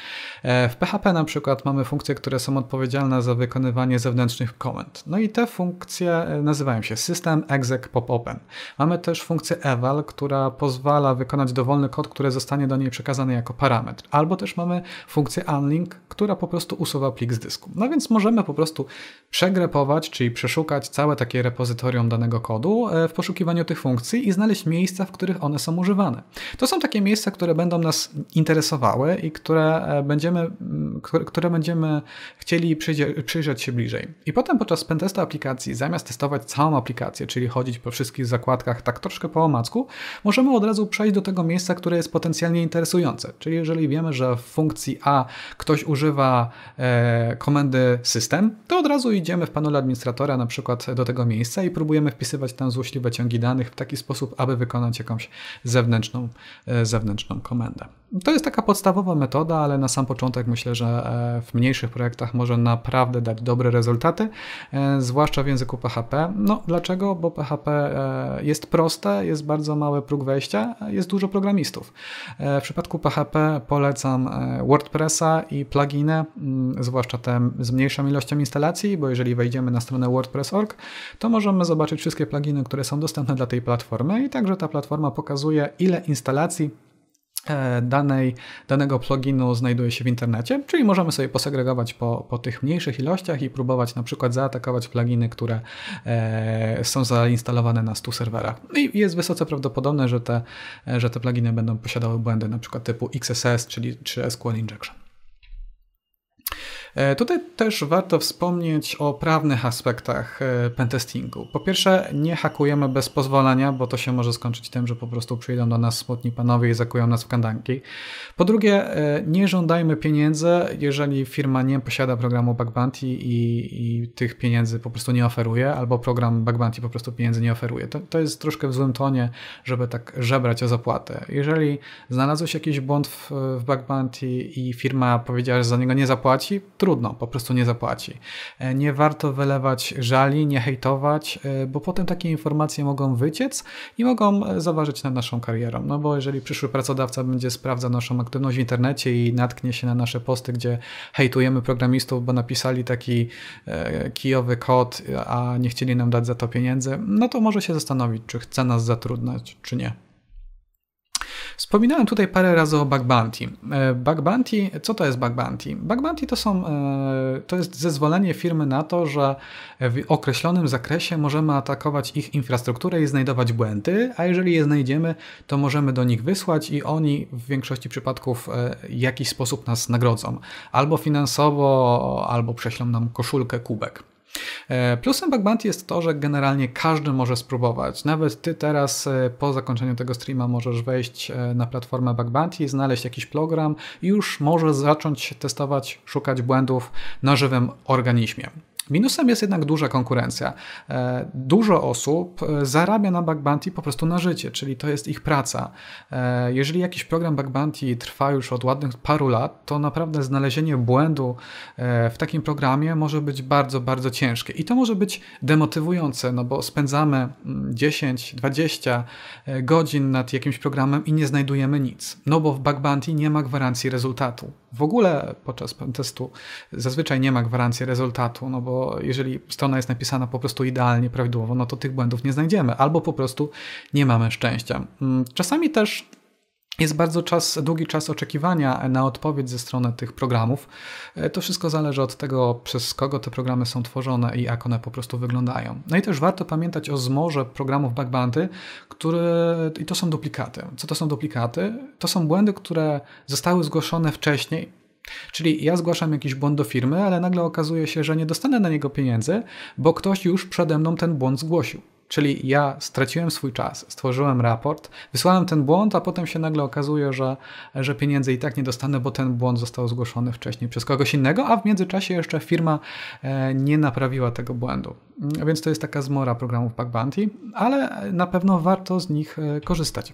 E, w PHP na przykład mamy funkcje, które są odpowiedzialne za wykonywanie zewnętrznych komend. No i te funkcje nazywają się system exec pop open. Mamy też funkcję eval, która pozwala wykonać dowolny kod, który zostanie do niej przekazany jako parametr. Albo też mamy funkcję unlink, która po prostu usuwa plik z dysku. No więc możemy po prostu przegrepować, czyli przeszukać całe takie takie repozytorium danego kodu e, w poszukiwaniu tych funkcji i znaleźć miejsca, w których one są używane. To są takie miejsca, które będą nas interesowały i które e, będziemy, które będziemy chcieli przyjrzeć się bliżej. I potem podczas pentestu aplikacji, zamiast testować całą aplikację, czyli chodzić po wszystkich zakładkach tak troszkę po omacku, możemy od razu przejść do tego miejsca, które jest potencjalnie interesujące. Czyli jeżeli wiemy, że w funkcji A ktoś używa e, komendy system, to od razu idziemy w panelu administratora na przykład do tego miejsca i próbujemy wpisywać tam złośliwe ciągi danych w taki sposób, aby wykonać jakąś zewnętrzną, e, zewnętrzną komendę. To jest taka podstawowa metoda, ale na sam początek myślę, że e, w mniejszych projektach może naprawdę dać dobre rezultaty, e, zwłaszcza w języku PHP. No dlaczego? Bo PHP jest proste, jest bardzo mały próg wejścia, jest dużo programistów. W przypadku PHP polecam WordPressa i pluginy, mm, zwłaszcza te z mniejszą ilością instalacji, bo jeżeli wejdziemy na stronę WordPress.org, to możemy zobaczyć wszystkie pluginy, które są dostępne dla tej platformy i także ta platforma pokazuje, ile instalacji e, danej, danego pluginu znajduje się w internecie, czyli możemy sobie posegregować po, po tych mniejszych ilościach i próbować na przykład zaatakować pluginy, które e, są zainstalowane na 100 serwerach. I jest wysoce prawdopodobne, że te, że te pluginy będą posiadały błędy na przykład typu XSS, czyli czy SQL Injection. E, tutaj też warto wspomnieć o prawnych aspektach e, pentestingu. Po pierwsze, nie hakujemy bez pozwolenia, bo to się może skończyć tym, że po prostu przyjdą do nas smutni panowie i zakują nas w kandanki. Po drugie, e, nie żądajmy pieniędzy, jeżeli firma nie posiada programu Bug Bounty i, i tych pieniędzy po prostu nie oferuje, albo program Bug Bounty po prostu pieniędzy nie oferuje. To, to jest troszkę w złym tonie, żeby tak żebrać o zapłatę. Jeżeli znalazł się jakiś błąd w, w Bug Bounty i firma powiedziała, że za niego nie zapłaci, trudno, po prostu nie zapłaci. E, nie warto wylewać żali, nie hejtować, e, bo potem takie informacje mogą wyciec i mogą e, zaważyć nad naszą karierą. No bo jeżeli przyszły pracodawca będzie sprawdzał naszą aktywność w internecie i natknie się na nasze posty, gdzie hejtujemy programistów, bo napisali taki kijowy kod, a nie chcieli nam dać za to pieniędzy, no to może się zastanowić, czy chce nas zatrudniać, czy nie. Wspominałem tutaj parę razy o bug bounty. E, bug bounty, co to jest bug bounty? Bug bounty to, są, e, to jest zezwolenie firmy na to, że w określonym zakresie możemy atakować ich infrastrukturę i znajdować błędy, a jeżeli je znajdziemy, to możemy do nich wysłać i oni w większości przypadków e, w jakiś sposób nas nagrodzą. Albo finansowo, albo prześlą nam koszulkę, kubek. E, plusem Bug Bounty jest to, że generalnie każdy może spróbować. Nawet ty teraz e, po zakończeniu tego streama możesz wejść e, na platformę Bug Bounty, znaleźć jakiś program i już możesz zacząć testować, szukać błędów na żywym organizmie. Minusem jest jednak duża konkurencja. E, dużo osób e, zarabia na Bug Bounty po prostu na życie, czyli to jest ich praca. E, jeżeli jakiś program Bug Bounty trwa już od ładnych paru lat, to naprawdę znalezienie błędu w takim programie może być bardzo, bardzo ciężkie. I to może być demotywujące, no bo spędzamy 10, mm, 20 godzin nad jakimś programem i nie znajdujemy nic. No bo w Bug Bounty nie ma gwarancji rezultatu. W ogóle podczas testu zazwyczaj nie ma gwarancji rezultatu, no bo jeżeli strona jest napisana po prostu idealnie, prawidłowo, no to tych błędów nie znajdziemy, albo po prostu nie mamy szczęścia. Mm, czasami też jest bardzo czas, długi czas oczekiwania na odpowiedź ze strony tych programów. E, to wszystko zależy od tego, przez kogo te programy są tworzone i jak one po prostu wyglądają. No i też warto pamiętać o zmorze programów bug bounty, które i to są duplikaty. Co to są duplikaty? To są błędy, które zostały zgłoszone wcześniej, Czyli ja zgłaszam jakiś błąd do firmy, ale nagle okazuje się, że nie dostanę na niego pieniędzy, bo ktoś już przede mną ten błąd zgłosił. Czyli ja straciłem swój czas, stworzyłem raport, wysłałem ten błąd, a potem się nagle okazuje, że, że pieniędzy i tak nie dostanę, bo ten błąd został zgłoszony wcześniej przez kogoś innego, a w międzyczasie jeszcze firma e, nie naprawiła tego błędu. Więc to jest taka zmora programów Bug Bounty, ale na pewno warto z nich e, korzystać.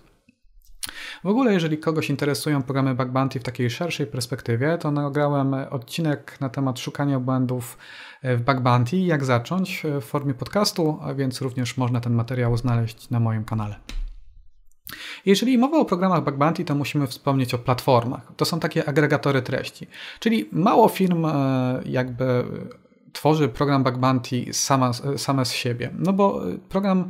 W ogóle, jeżeli kogoś interesują programy Bug Bounty w takiej szerszej perspektywie, to nagrałem odcinek na temat szukania błędów w Bug Bounty, jak zacząć w formie podcastu, a więc również można ten materiał znaleźć na moim kanale. Jeżeli mowa o programach Bug Bounty, to musimy wspomnieć o platformach. To są takie agregatory treści. Czyli mało firm e, jakby tworzy program Bug Bounty sama, same z siebie. No bo program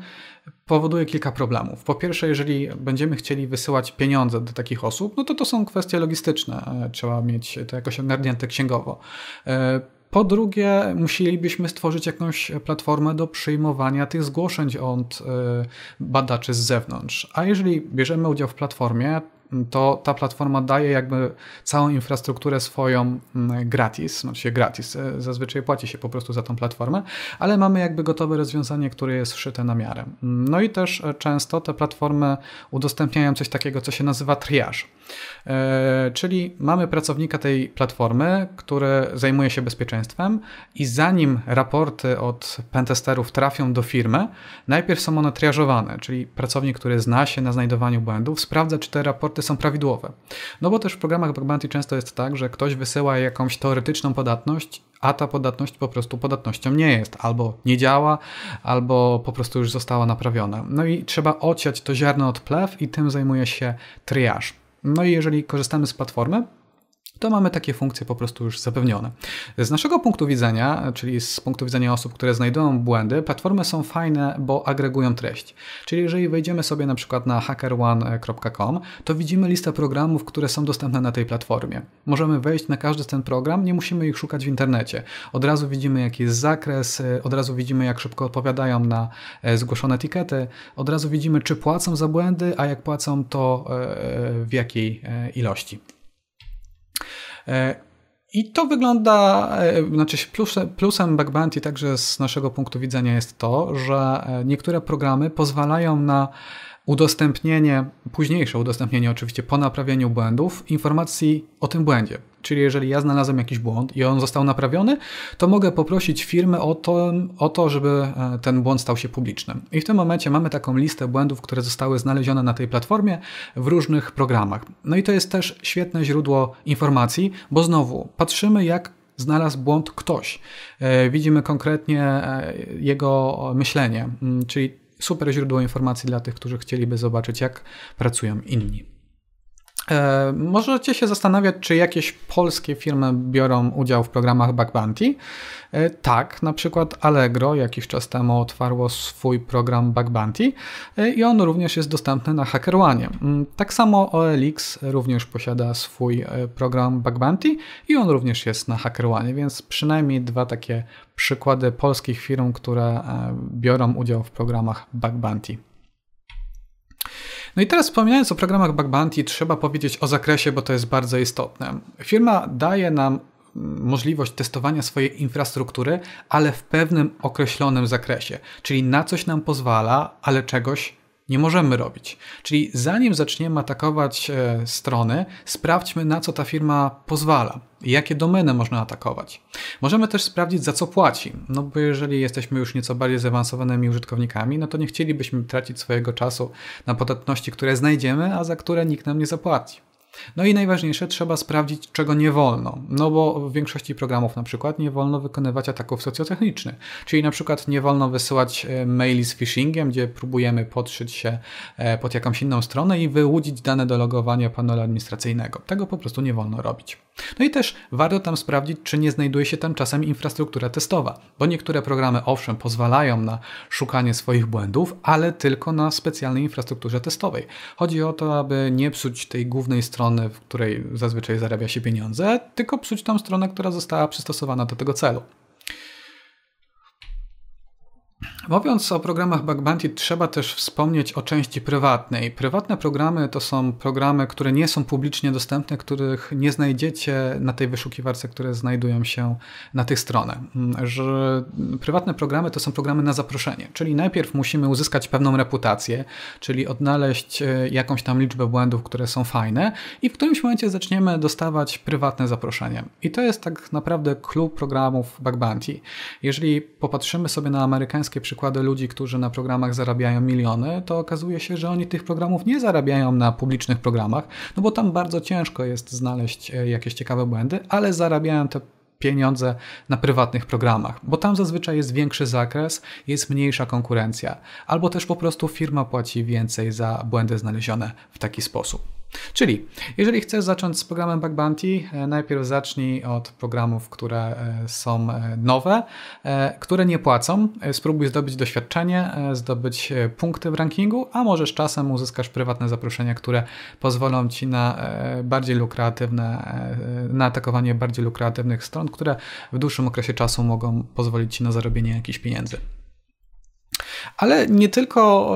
powoduje kilka problemów. Po pierwsze, jeżeli będziemy chcieli wysyłać pieniądze do takich osób, no to to są kwestie logistyczne. Trzeba mieć to jakoś ogarnięte księgowo. E, po drugie, musielibyśmy stworzyć jakąś platformę do przyjmowania tych zgłoszeń od e, badaczy z zewnątrz. A jeżeli bierzemy udział w platformie, to ta platforma daje jakby całą infrastrukturę swoją mm, gratis, znaczy gratis, e, zazwyczaj płaci się po prostu za tą platformę, ale mamy jakby gotowe rozwiązanie, które jest wszyte na miarę. No i też e, często te platformy udostępniają coś takiego, co się nazywa triage. E, czyli mamy pracownika tej platformy, który zajmuje się bezpieczeństwem i zanim raporty od pentesterów trafią do firmy, najpierw są one triażowane, czyli pracownik, który zna się na znajdowaniu błędów, sprawdza, czy te raporty są prawidłowe. No bo też w programach bug bounty często jest tak, że ktoś wysyła jakąś teoretyczną podatność, a ta podatność po prostu podatnością nie jest. Albo nie działa, albo po prostu już została naprawiona. No i trzeba ociać to ziarno od plew i tym zajmuje się triage. No i jeżeli korzystamy z platformy, to mamy takie funkcje po prostu już zapewnione. Z naszego punktu widzenia, czyli z punktu widzenia osób, które znajdują błędy, platformy są fajne, bo agregują treść. Czyli jeżeli wejdziemy sobie na przykład na hackerone.com, to widzimy listę programów, które są dostępne na tej platformie. Możemy wejść na każdy ten program, nie musimy ich szukać w internecie. Od razu widzimy jaki jest zakres, od razu widzimy jak szybko odpowiadają na e, zgłoszone etykiety, od razu widzimy czy płacą za błędy, a jak płacą to e, w jakiej e, ilości. E, I to wygląda, e, znaczy plusem, plusem Bug Bounty także z naszego punktu widzenia jest to, że e, niektóre programy pozwalają na udostępnienie, późniejsze udostępnienie oczywiście po naprawieniu błędów, informacji o tym błędzie. Czyli jeżeli ja znalazłem jakiś błąd i on został naprawiony, to mogę poprosić firmę o to, o to, żeby e, ten błąd stał się publiczny. I w tym momencie mamy taką listę błędów, które zostały znalezione na tej platformie w różnych programach. No i to jest też świetne źródło informacji, bo znowu patrzymy, jak znalazł błąd ktoś. E, widzimy konkretnie e, jego myślenie, mm, czyli super źródło informacji dla tych, którzy chcieliby zobaczyć, jak pracują inni. E, możecie się zastanawiać, czy jakieś polskie firmy biorą udział w programach Bug Bounty. E, tak, na przykład Allegro jakiś czas temu otwarło swój program Bug Bounty e, i on również jest dostępny na HackerOne. Mm, tak samo OLX również posiada swój program Bug Bounty i on również jest na HackerOne, więc przynajmniej dwa takie przykłady polskich firm, które biorą udział w programach Bug Bounty. No i teraz wspominając o programach Bug Bounty, trzeba powiedzieć o zakresie, bo to jest bardzo istotne. Firma daje nam mm, możliwość testowania swojej infrastruktury, ale w pewnym określonym zakresie. Czyli na coś nam pozwala, ale czegoś nie możemy robić. Czyli zanim zaczniemy atakować e, strony, sprawdźmy na co ta firma pozwala jakie domeny można atakować. Możemy też sprawdzić za co płaci, no bo jeżeli jesteśmy już nieco bardziej zaawansowanymi użytkownikami, no to nie chcielibyśmy tracić swojego czasu na podatności, które znajdziemy, a za które nikt nam nie zapłaci. No i najważniejsze, trzeba sprawdzić, czego nie wolno. No bo w większości programów na przykład nie wolno wykonywać ataków socjotechnicznych. Czyli na przykład nie wolno wysyłać e, maili z phishingiem, gdzie próbujemy podszyć się e, pod jakąś inną stronę i wyłudzić dane do logowania panelu administracyjnego. Tego po prostu nie wolno robić. No i też warto tam sprawdzić, czy nie znajduje się tam czasem infrastruktura testowa, bo niektóre programy owszem pozwalają na szukanie swoich błędów, ale tylko na specjalnej infrastrukturze testowej. Chodzi o to, aby nie psuć tej głównej strony, w której zazwyczaj zarabia się pieniądze, tylko psuć tą stronę, która została przystosowana do tego celu. Mówiąc o programach Bug Bounty, trzeba też wspomnieć o części prywatnej. Prywatne programy to są programy, które nie są publicznie dostępne, których nie znajdziecie na tej wyszukiwarce, które znajdują się na tych stronach. Że prywatne programy to są programy na zaproszenie, czyli najpierw musimy uzyskać pewną reputację, czyli odnaleźć e, jakąś tam liczbę błędów, które są fajne i w którymś momencie zaczniemy dostawać prywatne zaproszenie. I to jest tak naprawdę klub programów Bug Bounty. Jeżeli popatrzymy sobie na amerykańskie przykłady, przykłady ludzi, którzy na programach zarabiają miliony, to okazuje się, że oni tych programów nie zarabiają na publicznych programach, no bo tam bardzo ciężko jest znaleźć e, jakieś ciekawe błędy, ale zarabiają te pieniądze na prywatnych programach, bo tam zazwyczaj jest większy zakres, jest mniejsza konkurencja, albo też po prostu firma płaci więcej za błędy znalezione w taki sposób. Czyli, jeżeli chcesz zacząć z programem Bug Bounty, e, najpierw zacznij od programów, które e, są e, nowe, które nie płacą. Spróbuj zdobyć doświadczenie, zdobyć punkty w rankingu, a możesz czasem uzyskasz prywatne zaproszenia, które pozwolą ci na bardziej lukratywne, na atakowanie bardziej lukratywnych stron, które w dłuższym okresie czasu mogą pozwolić ci na zarobienie jakichś pieniędzy. Ale nie tylko,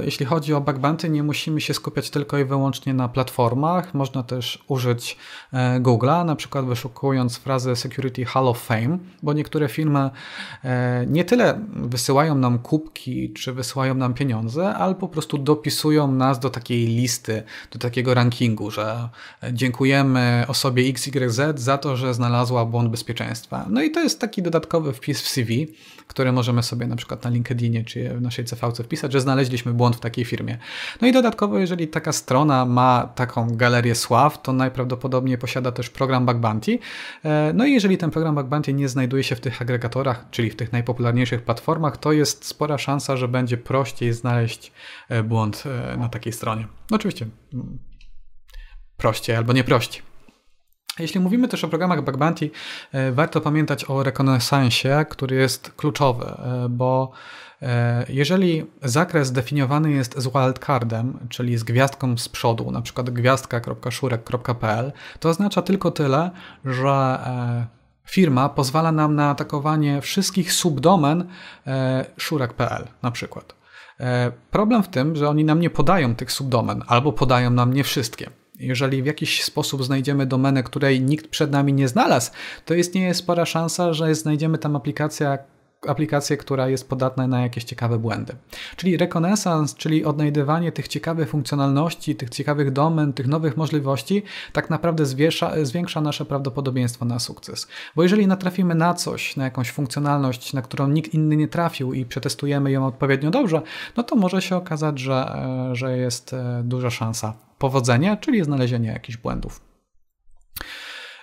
e, jeśli chodzi o bug bounty, nie musimy się skupiać tylko i wyłącznie na platformach. Można też użyć e, Google'a, na przykład wyszukując frazę Security Hall of Fame, bo niektóre firmy e, nie tyle wysyłają nam kubki, czy wysyłają nam pieniądze, ale po prostu dopisują nas do takiej listy, do takiego rankingu, że dziękujemy osobie XYZ za to, że znalazła błąd bezpieczeństwa. No i to jest taki dodatkowy wpis w CV, który możemy sobie na przykład na LinkedInie czy w naszej CVC wpisać, że znaleźliśmy błąd w takiej firmie. No i dodatkowo, jeżeli taka strona ma taką galerię sław, to najprawdopodobniej posiada też program Bug Bounty. E, no i jeżeli ten program Bug Bounty nie znajduje się w tych agregatorach, czyli w tych najpopularniejszych platformach, to jest spora szansa, że będzie prościej znaleźć e, błąd e, na takiej stronie. Oczywiście mm, prościej albo nie prościej. Jeśli mówimy też o programach Bug Bounty, warto pamiętać o rekonesansie, który jest kluczowy, bo jeżeli zakres definiowany jest z wildcardem, czyli z gwiazdką z przodu, na przykład gwiazdka.szurek.pl, to oznacza tylko tyle, że firma pozwala nam na atakowanie wszystkich subdomen szurek.pl na przykład. Problem w tym, że oni nam nie podają tych subdomen, albo podają nam nie wszystkie. Jeżeli w jakiś sposób znajdziemy domenę, której nikt przed nami nie znalazł, to istnieje spora szansa, że znajdziemy tam aplikację, aplikację, która jest podatna na jakieś ciekawe błędy. Czyli rekonesans, czyli odnajdywanie tych ciekawych funkcjonalności, tych ciekawych domen, tych nowych możliwości, tak naprawdę zwiesza, zwiększa nasze prawdopodobieństwo na sukces. Bo jeżeli natrafimy na coś, na jakąś funkcjonalność, na którą nikt inny nie trafił i przetestujemy ją odpowiednio dobrze, no to może się okazać, że, e, że jest e, duża szansa powodzenia, czyli znalezienie jakichś błędów.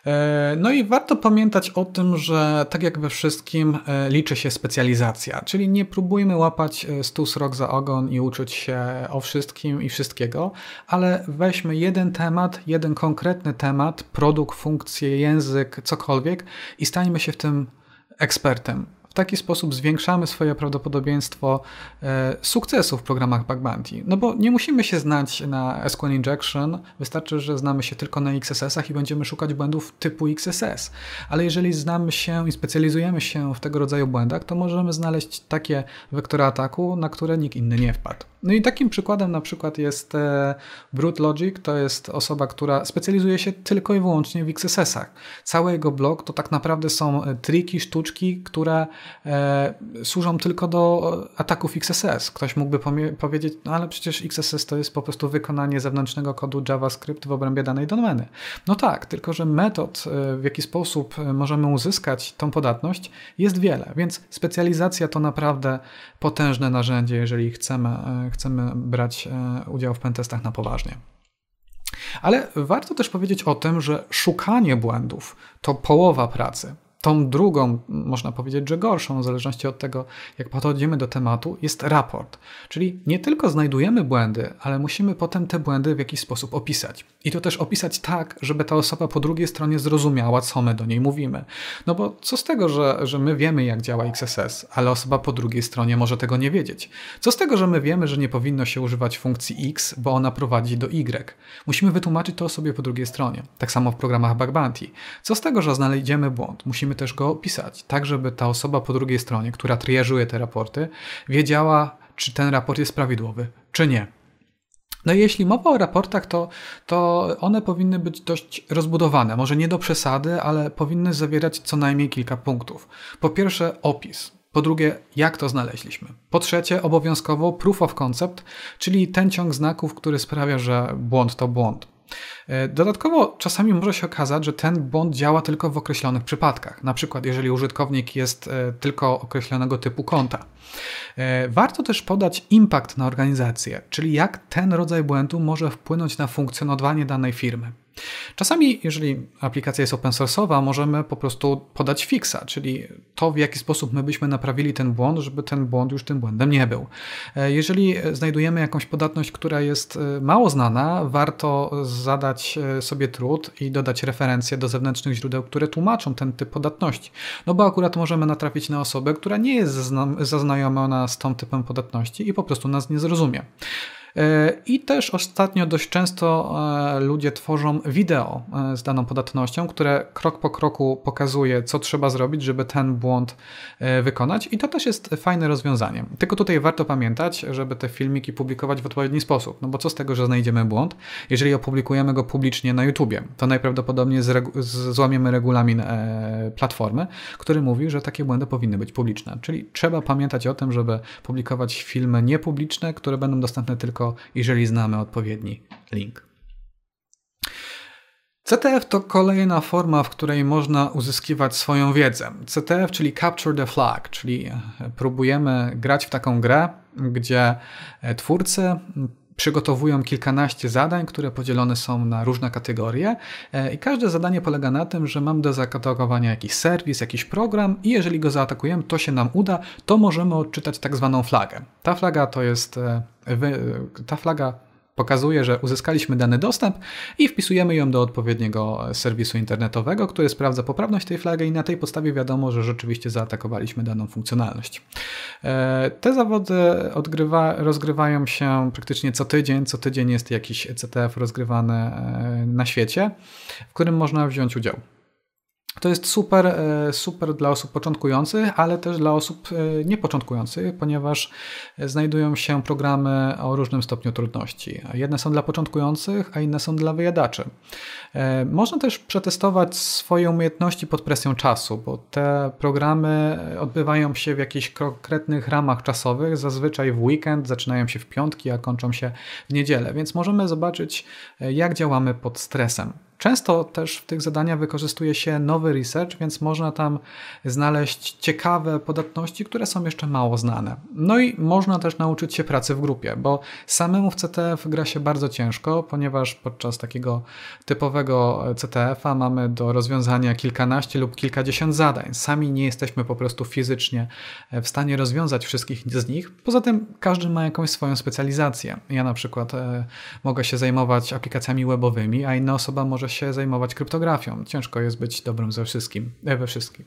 E, no i warto pamiętać o tym, że tak jak we wszystkim e, liczy się specjalizacja, czyli nie próbujmy łapać e, stus rok za ogon i uczyć się o wszystkim i wszystkiego, ale weźmy jeden temat, jeden konkretny temat, produkt, funkcję, język, cokolwiek i stańmy się w tym ekspertem taki sposób zwiększamy swoje prawdopodobieństwo e, sukcesu w programach Bug Bounty. No bo nie musimy się znać na SQL Injection, wystarczy, że znamy się tylko na XSS-ach i będziemy szukać błędów typu XSS. Ale jeżeli znamy się i specjalizujemy się w tego rodzaju błędach, to możemy znaleźć takie wektory ataku, na które nikt inny nie wpadł. No i takim przykładem na przykład jest e, Brute Logic, to jest osoba, która specjalizuje się tylko i wyłącznie w XSS-ach. Cały jego blog to tak naprawdę są e, triki, sztuczki, które służą tylko do ataków XSS. Ktoś mógłby powiedzieć, no ale przecież XSS to jest po prostu wykonanie zewnętrznego kodu JavaScript w obrębie danej domeny. No tak, tylko że metod, w jaki sposób możemy uzyskać tą podatność jest wiele, więc specjalizacja to naprawdę potężne narzędzie, jeżeli chcemy chcemy brać e, udział w pentestach na poważnie. Ale warto też powiedzieć o tym, że szukanie błędów to połowa pracy. Tą drugą, można powiedzieć, że gorszą, w zależności od tego, jak podchodzimy do tematu, jest raport. Czyli nie tylko znajdujemy błędy, ale musimy potem te błędy w jakiś sposób opisać. I to też opisać tak, żeby ta osoba po drugiej stronie zrozumiała, co my do niej mówimy. No bo co z tego, że, że my wiemy, jak działa XSS, ale osoba po drugiej stronie może tego nie wiedzieć? Co z tego, że my wiemy, że nie powinno się używać funkcji X, bo ona prowadzi do Y? Musimy wytłumaczyć to osobie po drugiej stronie. Tak samo w programach Bug Bounty. Co z tego, że znajdziemy błąd? Musimy też go opisać, tak żeby ta osoba po drugiej stronie, która triażuje te raporty, wiedziała, czy ten raport jest prawidłowy, czy nie. No i jeśli mowa o raportach, to, to one powinny być dość rozbudowane. Może nie do przesady, ale powinny zawierać co najmniej kilka punktów. Po pierwsze, opis. Po drugie, jak to znaleźliśmy. Po trzecie, obowiązkowo proof of concept, czyli ten ciąg znaków, który sprawia, że błąd to błąd. E, dodatkowo czasami może się okazać, że ten błąd działa tylko w określonych przypadkach. Na przykład, jeżeli użytkownik jest e, tylko określonego typu konta. E, warto też podać impact na organizację, czyli jak ten rodzaj błędu może wpłynąć na funkcjonowanie danej firmy. Czasami, jeżeli aplikacja jest open source'owa, możemy po prostu podać fixa, czyli to, w jaki sposób my byśmy naprawili ten błąd, żeby ten błąd już tym błędem nie był. E, jeżeli znajdujemy jakąś podatność, która jest e, mało znana, warto zadać e, sobie trud i dodać referencje do zewnętrznych źródeł, które tłumaczą ten typ podatności. No bo akurat możemy natrafić na osobę, która nie jest zaznajomiona z tą typem podatności i po prostu nas nie zrozumie. E, I też ostatnio dość często e, ludzie tworzą wideo z daną podatnością, które krok po kroku pokazuje, co trzeba zrobić, żeby ten błąd wykonać. I to też jest fajne rozwiązanie. Tylko tutaj warto pamiętać, żeby te filmiki publikować w odpowiedni sposób. No bo co z tego, że znajdziemy błąd, jeżeli opublikujemy go publicznie na YouTubie? To najprawdopodobniej złamiemy regulamin platformy, który mówi, że takie błędy powinny być publiczne. Czyli trzeba pamiętać o tym, żeby publikować filmy niepubliczne, które będą dostępne tylko jeżeli znamy odpowiedni link. CTF to kolejna forma, w której można uzyskiwać swoją wiedzę. CTF, czyli Capture the Flag, czyli próbujemy grać w taką grę, gdzie twórcy przygotowują kilkanaście zadań, które podzielone są na różne kategorie e, i każde zadanie polega na tym, że mam do zaatakowania jakiś serwis, jakiś program i jeżeli go zaatakujemy, to się nam uda, to możemy odczytać tak zwaną flagę. Ta flaga to jest e, ta flaga pokazuje, że uzyskaliśmy dany dostęp i wpisujemy ją do odpowiedniego serwisu internetowego, który sprawdza poprawność tej flagi i na tej podstawie wiadomo, że rzeczywiście zaatakowaliśmy daną funkcjonalność. E, te zawody odgrywa, rozgrywają się praktycznie co tydzień. Co tydzień jest jakiś CTF rozgrywany e, na świecie, w którym można wziąć udział. To jest super, e, super dla osób początkujących, ale też dla osób e, niepoczątkujących, ponieważ znajdują się programy o różnym stopniu trudności. Jedne są dla początkujących, a inne są dla wyjadaczy. E, można też przetestować swoje umiejętności pod presją czasu, bo te programy odbywają się w jakichś konkretnych ramach czasowych, zazwyczaj w weekend, zaczynają się w piątki, a kończą się w niedzielę, więc możemy zobaczyć, jak działamy pod stresem. Często też w tych zadaniach wykorzystuje się nowy research, więc można tam znaleźć ciekawe podatności, które są jeszcze mało znane. No i można też nauczyć się pracy w grupie, bo samemu w CTF gra się bardzo ciężko, ponieważ podczas takiego typowego CTF-a mamy do rozwiązania kilkanaście lub kilkadziesiąt zadań. Sami nie jesteśmy po prostu fizycznie w stanie rozwiązać wszystkich z nich. Poza tym każdy ma jakąś swoją specjalizację. Ja na przykład e, mogę się zajmować aplikacjami webowymi, a inna osoba może się zajmować kryptografią. Ciężko jest być dobrym ze wszystkim, e, we wszystkim.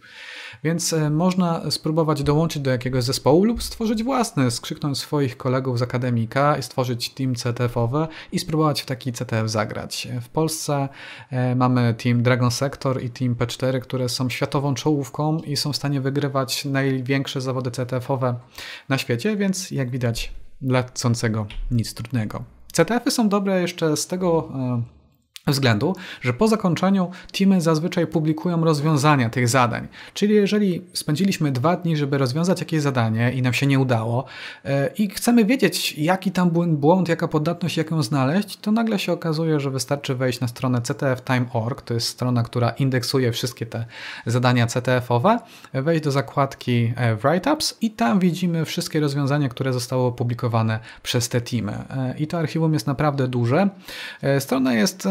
Więc e, można spróbować dołączyć do jakiegoś zespołu lub stworzyć własny, skrzyknąć swoich kolegów z akademika i stworzyć team CTF-owe i spróbować w taki CTF zagrać. W Polsce e, mamy team Dragon Sector i team P4, które są światową czołówką i są w stanie wygrywać największe zawody CTF-owe na świecie, więc jak widać dla chcącego nic trudnego. CTF-y są dobre jeszcze z tego względu, że po zakończeniu teamy zazwyczaj publikują rozwiązania tych zadań. Czyli jeżeli spędziliśmy dwa dni, żeby rozwiązać jakieś zadanie i nam się nie udało e, i chcemy wiedzieć, jaki tam błąd, jaka podatność, jak ją znaleźć, to nagle się okazuje, że wystarczy wejść na stronę ctftime.org, to jest strona, która indeksuje wszystkie te zadania CTF-owe, wejść do zakładki e, Write-ups i tam widzimy wszystkie rozwiązania, które zostały opublikowane przez te teamy. E, I to archiwum jest naprawdę duże. Strona jest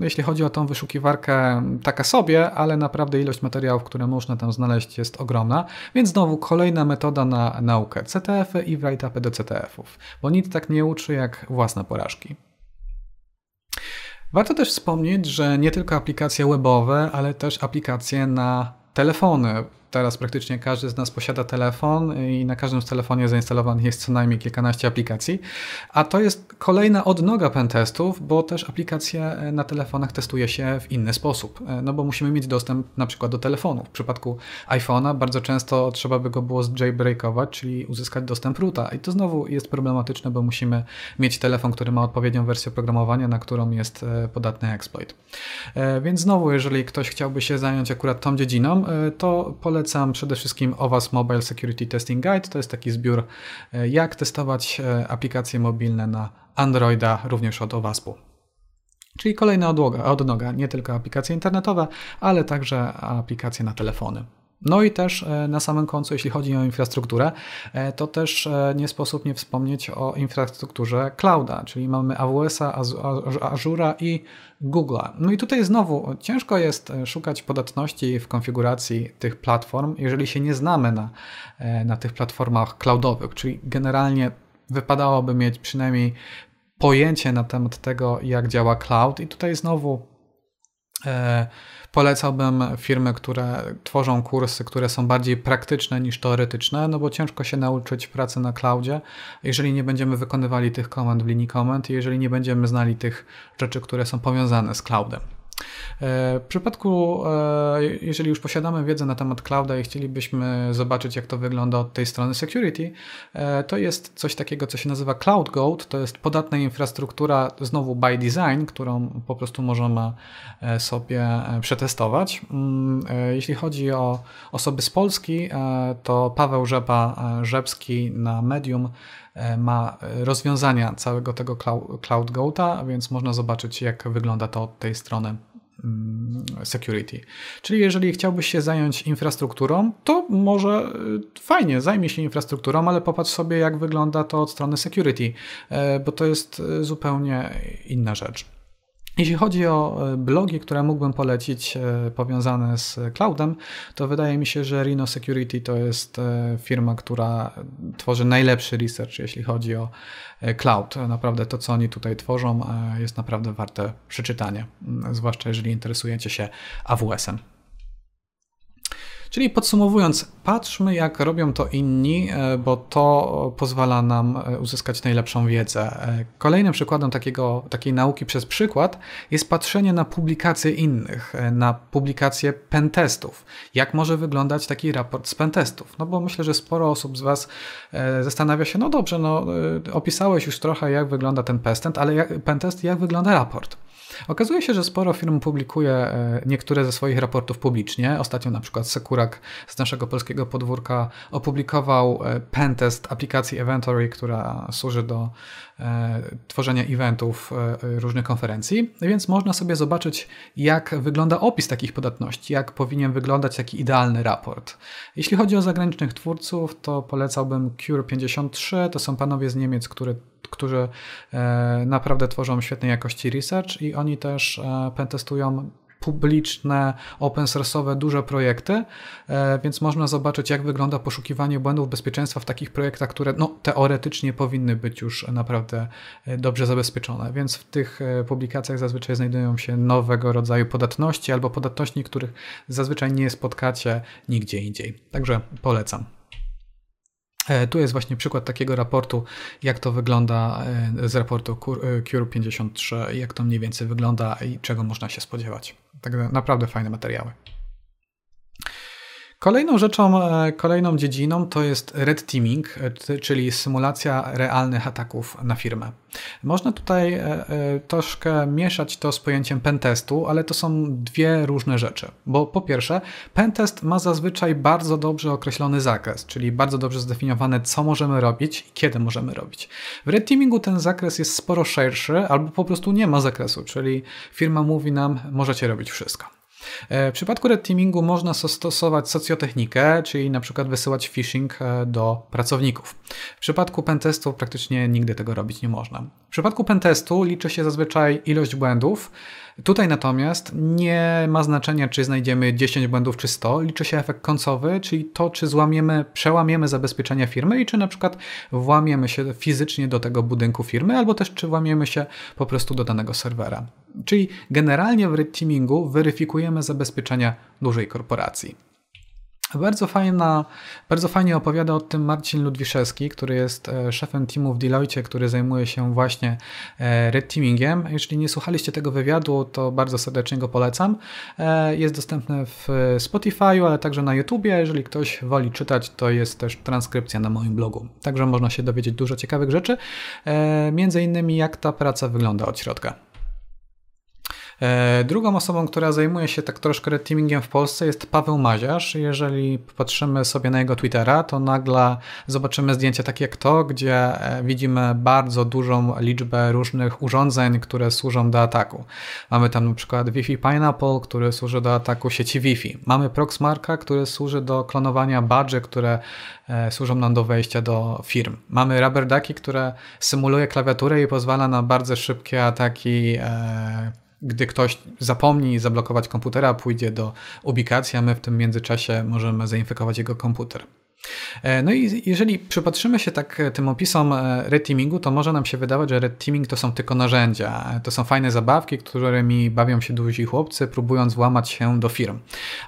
jeśli chodzi o tą wyszukiwarkę, taka sobie, ale naprawdę ilość materiałów, które można tam znaleźć jest ogromna, więc znowu kolejna metoda na naukę. CTF-y i write-upy do CTF-ów, bo nic tak nie uczy jak własne porażki. Warto też wspomnieć, że nie tylko aplikacje webowe, ale też aplikacje na telefony Teraz praktycznie każdy z nas posiada telefon i na każdym z telefonie zainstalowanych jest co najmniej kilkanaście aplikacji. A to jest kolejna odnoga pentestów, bo też aplikacje na telefonach testuje się w inny sposób. No bo musimy mieć dostęp na przykład do telefonu. W przypadku iPhone'a bardzo często trzeba by go było jailbreakować, czyli uzyskać dostęp roota. I to znowu jest problematyczne, bo musimy mieć telefon, który ma odpowiednią wersję oprogramowania, na którą jest e, podatny exploit. E, więc znowu, jeżeli ktoś chciałby się zająć akurat tą dziedziną, e, to polecam polecam przede wszystkim OWASP Mobile Security Testing Guide. To jest taki zbiór, e, jak testować e, aplikacje mobilne na Androida, również od OWASP-u. Czyli kolejna odnoga, odnoga, nie tylko aplikacje internetowe, ale także aplikacje na telefony. No i też e, na samym końcu, jeśli chodzi o infrastrukturę, e, to też e, nie sposób nie wspomnieć o infrastrukturze clouda, czyli mamy AWS-a, i Google'a. No i tutaj znowu ciężko jest szukać podatności w konfiguracji tych platform, jeżeli się nie znamy na, na tych platformach cloudowych, czyli generalnie wypadałoby mieć przynajmniej pojęcie na temat tego, jak działa cloud i tutaj znowu Polecałbym firmy, które tworzą kursy, które są bardziej praktyczne niż teoretyczne, no bo ciężko się nauczyć pracy na cloudzie, jeżeli nie będziemy wykonywali tych komend w linii komend, jeżeli nie będziemy znali tych rzeczy, które są powiązane z cloudem. E, w przypadku, e, jeżeli już posiadamy wiedzę na temat clouda i chcielibyśmy zobaczyć, jak to wygląda od tej strony security, e, to jest coś takiego, co się nazywa Cloud Goat. To jest podatna infrastruktura, znowu by design, którą po prostu możemy sobie przetestować. Mm, jeśli chodzi o osoby z Polski, to Paweł Rzepa Rzepski na Medium ma rozwiązania całego tego Cloud Goata, więc można zobaczyć, jak wygląda to od tej strony Mm, security. Czyli jeżeli chciałbyś się zająć infrastrukturą, to może y, fajnie, zajmij się infrastrukturą, ale popatrz sobie, jak wygląda to od strony security, e, bo to jest zupełnie inna rzecz. Jeśli chodzi o e, blogi, które mógłbym polecić e, powiązane z cloudem, to wydaje mi się, że Rhino Security to jest e, firma, która tworzy najlepszy research, jeśli chodzi o cloud. Naprawdę to, co oni tutaj tworzą, jest naprawdę warte przeczytania, zwłaszcza jeżeli interesujecie się AWS-em. Czyli podsumowując, patrzmy jak robią to inni, e, bo to pozwala nam e, uzyskać najlepszą wiedzę. E, kolejnym przykładem takiego, takiej nauki przez przykład jest patrzenie na publikacje innych, na publikacje pentestów. Jak może wyglądać taki raport z pentestów? No bo myślę, że sporo osób z Was zastanawia się, no dobrze, no opisałeś już trochę jak wygląda ten pentest, ale jak, pentest, jak wygląda raport? Okazuje się, że sporo firm publikuje e, niektóre ze swoich raportów publicznie. Ostatnio na przykład Sekurak z naszego polskiego podwórka opublikował e, pentest aplikacji Eventory, która służy do tworzenia eventów różnych konferencji, więc można sobie zobaczyć, jak wygląda opis takich podatności, jak powinien wyglądać taki idealny raport. Jeśli chodzi o zagranicznych twórców, to polecałbym Cure53, to są panowie z Niemiec, które którzy e, naprawdę tworzą świetnej jakości research i oni też e, pentestują publiczne, open source'owe, duże projekty, e, więc można zobaczyć, jak wygląda poszukiwanie błędów bezpieczeństwa w takich projektach, które no, teoretycznie powinny być już naprawdę dobrze zabezpieczone. Więc w tych publikacjach zazwyczaj znajdują się nowego rodzaju podatności albo podatności, których zazwyczaj nie spotkacie nigdzie indziej. Także polecam. E, tu jest właśnie przykład takiego raportu, jak to wygląda e, z raportu e, Cure 53, jak to mniej więcej wygląda i czego można się spodziewać. Tak naprawdę fajne materiały. Kolejną rzeczą, e, kolejną dziedziną to jest red teaming, e, czyli symulacja realnych ataków na firmę. Można tutaj e, troszkę mieszać to z pojęciem pentestu, ale to są dwie różne rzeczy. Bo po pierwsze, pentest ma zazwyczaj bardzo dobrze określony zakres, czyli bardzo dobrze zdefiniowane, co możemy robić i kiedy możemy robić. W red teamingu ten zakres jest sporo szerszy, albo po prostu nie ma zakresu, czyli firma mówi nam, możecie robić wszystko. E, w przypadku red teamingu można stosować socjotechnikę, czyli na przykład wysyłać phishing e, do pracowników. W przypadku pentestu praktycznie nigdy tego robić nie można. W przypadku pentestu liczy się zazwyczaj ilość błędów, Tutaj natomiast nie ma znaczenia, czy znajdziemy 10 błędów czy 100, liczy się efekt końcowy, czyli to, czy złamiemy, przełamiemy zabezpieczenia firmy i czy na przykład włamiemy się fizycznie do tego budynku firmy, albo też czy włamiemy się po prostu do danego serwera. Czyli generalnie w red teamingu weryfikujemy zabezpieczenia dużej korporacji. Bardzo, fajna, bardzo fajnie opowiada o tym Marcin Ludwiszewski, który jest e, szefem teamu w Deloitte, który zajmuje się właśnie e, red teamingiem. Jeśli nie słuchaliście tego wywiadu, to bardzo serdecznie go polecam. E, jest dostępny w Spotify, ale także na YouTubie. Jeżeli ktoś woli czytać, to jest też transkrypcja na moim blogu. Także można się dowiedzieć dużo ciekawych rzeczy, między innymi jak ta praca wygląda od środka. E, drugą osobą, która zajmuje się tak troszkę red teamingiem w Polsce jest Paweł Maziarz. Jeżeli patrzymy sobie na jego Twittera, to nagle zobaczymy zdjęcie takie jak to, gdzie e, widzimy bardzo dużą liczbę różnych urządzeń, które służą do ataku. Mamy tam na przykład Wi-Fi Pineapple, który służy do ataku sieci Wi-Fi. Mamy Proxmarka, który służy do klonowania badży, które e, służą nam do wejścia do firm. Mamy Rubber Ducky, które symuluje klawiaturę i pozwala na bardzo szybkie ataki gdy ktoś zapomni zablokować komputera, pójdzie do ubikacji, a my w tym międzyczasie możemy zainfekować jego komputer. E, no i jeżeli przypatrzymy się tak e, tym opisom e, red teamingu, to może nam się wydawać, że red teaming to są tylko narzędzia. To są fajne zabawki, którymi bawią się duzi chłopcy, próbując włamać się do firm.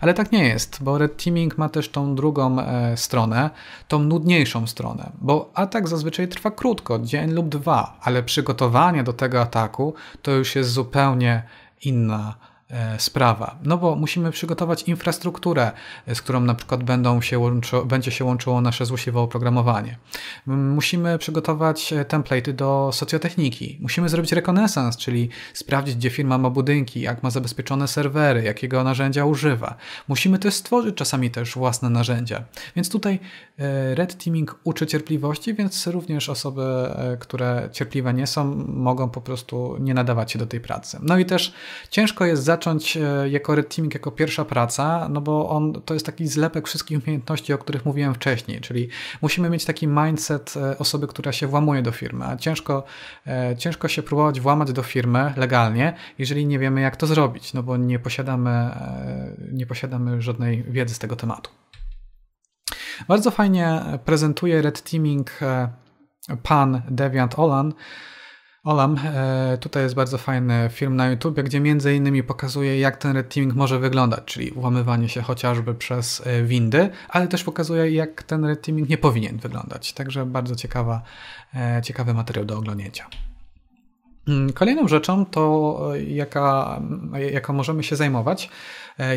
Ale tak nie jest, bo red teaming ma też tą drugą stronę, tą nudniejszą stronę, bo atak zazwyczaj trwa krótko, dzień lub dwa, ale przygotowanie do tego ataku to już jest zupełnie inna sprawa. No bo musimy przygotować infrastrukturę, e, z którą na przykład będą się łączy, będzie się łączyło nasze złośliwe oprogramowanie. Musimy przygotować e, template'y do socjotechniki. Musimy zrobić rekonesans, czyli sprawdzić, gdzie firma ma budynki, jak ma zabezpieczone serwery, jakiego narzędzia używa. Musimy też stworzyć czasami też własne narzędzia. Więc tutaj Red Teaming uczy cierpliwości, więc również osoby, które cierpliwe nie są, mogą po prostu nie nadawać się do tej pracy. No i też ciężko jest za zacząć e, jako Red Teaming, jako pierwsza praca, no bo on to jest taki zlepek wszystkich umiejętności, o których mówiłem wcześniej, czyli musimy mieć taki mindset e, osoby, która się włamuje do firmy, a ciężko, e, ciężko się próbować włamać do firmy legalnie, jeżeli nie wiemy jak to zrobić, no bo nie posiadamy, nie posiadamy żadnej wiedzy z tego tematu. Bardzo fajnie prezentuje Red Teaming pan Deviant Olan, Olam, e, tutaj jest bardzo fajny film na YouTube, gdzie między innymi pokazuje, jak ten red teaming może wyglądać, czyli włamywanie się chociażby przez e, windy, ale też pokazuje, jak ten red teaming nie powinien wyglądać. Także bardzo ciekawa, e, ciekawy materiał do oglądnięcia. Mm, kolejną rzeczą, to jaka, jaką możemy się zajmować,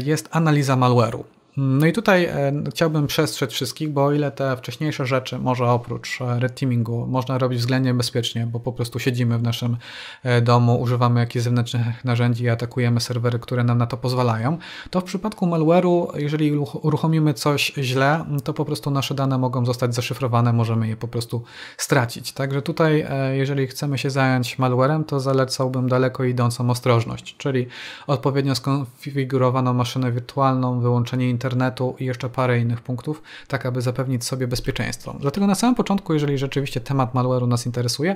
jest analiza malware'u. No i tutaj e, chciałbym przestrzec wszystkich, bo o ile te wcześniejsze rzeczy może oprócz e, red teamingu można robić względnie bezpiecznie, bo po prostu siedzimy w naszym e, domu, używamy jakichś zewnętrznych narzędzi i atakujemy serwery, które nam na to pozwalają, to w przypadku malware'u, jeżeli uruchomimy coś źle, to po prostu nasze dane mogą zostać zaszyfrowane, możemy je po prostu stracić. Także tutaj, jeżeli chcemy się zająć malwarem, to zalecałbym daleko idącą ostrożność, czyli odpowiednio skonfigurowaną maszynę wirtualną, wyłączenie internetu, internetu i jeszcze parę innych punktów, tak aby zapewnić sobie bezpieczeństwo. Dlatego na samym początku, jeżeli rzeczywiście temat malware'u nas interesuje,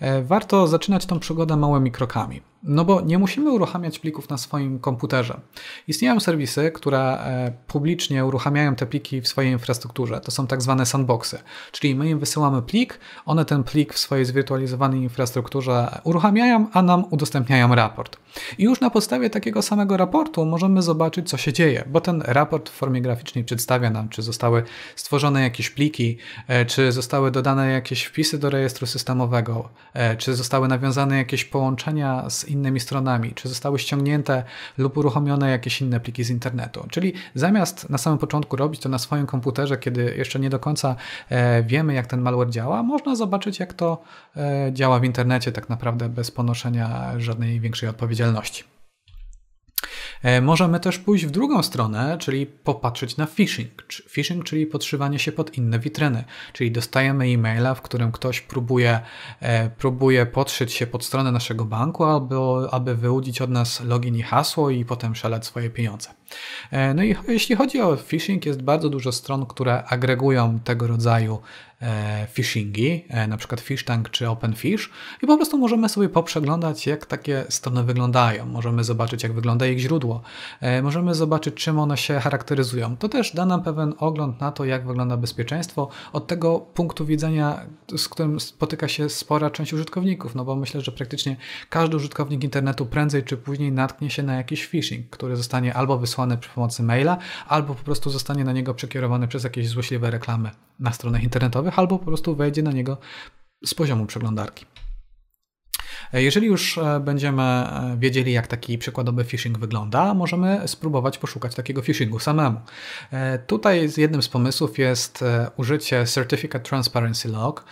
e, warto zaczynać tą przygodę małymi krokami. No bo nie musimy uruchamiać plików na swoim komputerze. Istnieją serwisy, które e, publicznie uruchamiają te pliki w swojej infrastrukturze. To są tak zwane sandboxy, czyli my im wysyłamy plik, one ten plik w swojej zwirtualizowanej infrastrukturze uruchamiają, a nam udostępniają raport. I już na podstawie takiego samego raportu możemy zobaczyć, co się dzieje, bo ten raport w formie graficznej przedstawia nam, czy zostały stworzone jakieś pliki, e, czy zostały dodane jakieś wpisy do rejestru systemowego, e, czy zostały nawiązane jakieś połączenia z innymi stronami, czy zostały ściągnięte lub uruchomione jakieś inne pliki z internetu. Czyli zamiast na samym początku robić to na swoim komputerze, kiedy jeszcze nie do końca e, wiemy, jak ten malware działa, można zobaczyć, jak to działa w internecie, tak naprawdę bez ponoszenia żadnej większej odpowiedzialności. E, możemy też pójść w drugą stronę, czyli popatrzeć na phishing. Phishing, czyli podszywanie się pod inne witryny, czyli dostajemy e-maila, w którym ktoś próbuje, e, próbuje podszyć się pod stronę naszego banku, albo aby wyłudzić od nas login i hasło i potem przelać swoje pieniądze. E, no i jeśli chodzi o phishing, jest bardzo dużo stron, które agregują tego rodzaju phishingi, e, na przykład FishTank czy OpenFish i po prostu możemy sobie poprzeglądać, jak takie strony wyglądają. Możemy zobaczyć, jak wygląda ich źródło. E, możemy zobaczyć, czym one się charakteryzują. To też da nam pewien ogląd na to, jak wygląda bezpieczeństwo od tego punktu widzenia, z którym spotyka się spora część użytkowników, no bo myślę, że praktycznie każdy użytkownik internetu prędzej czy później natknie się na jakiś phishing, który zostanie albo wysłany przy pomocy maila, albo po prostu zostanie na niego przekierowany przez jakieś złośliwe reklamy na stronach internetowych, albo po prostu wejdzie na niego z poziomu przeglądarki. E, jeżeli już e, będziemy e, wiedzieli, jak taki przykładowy phishing wygląda, możemy spróbować poszukać takiego phishingu samemu. Tutaj jednym z pomysłów jest użycie Certificate Transparency Log,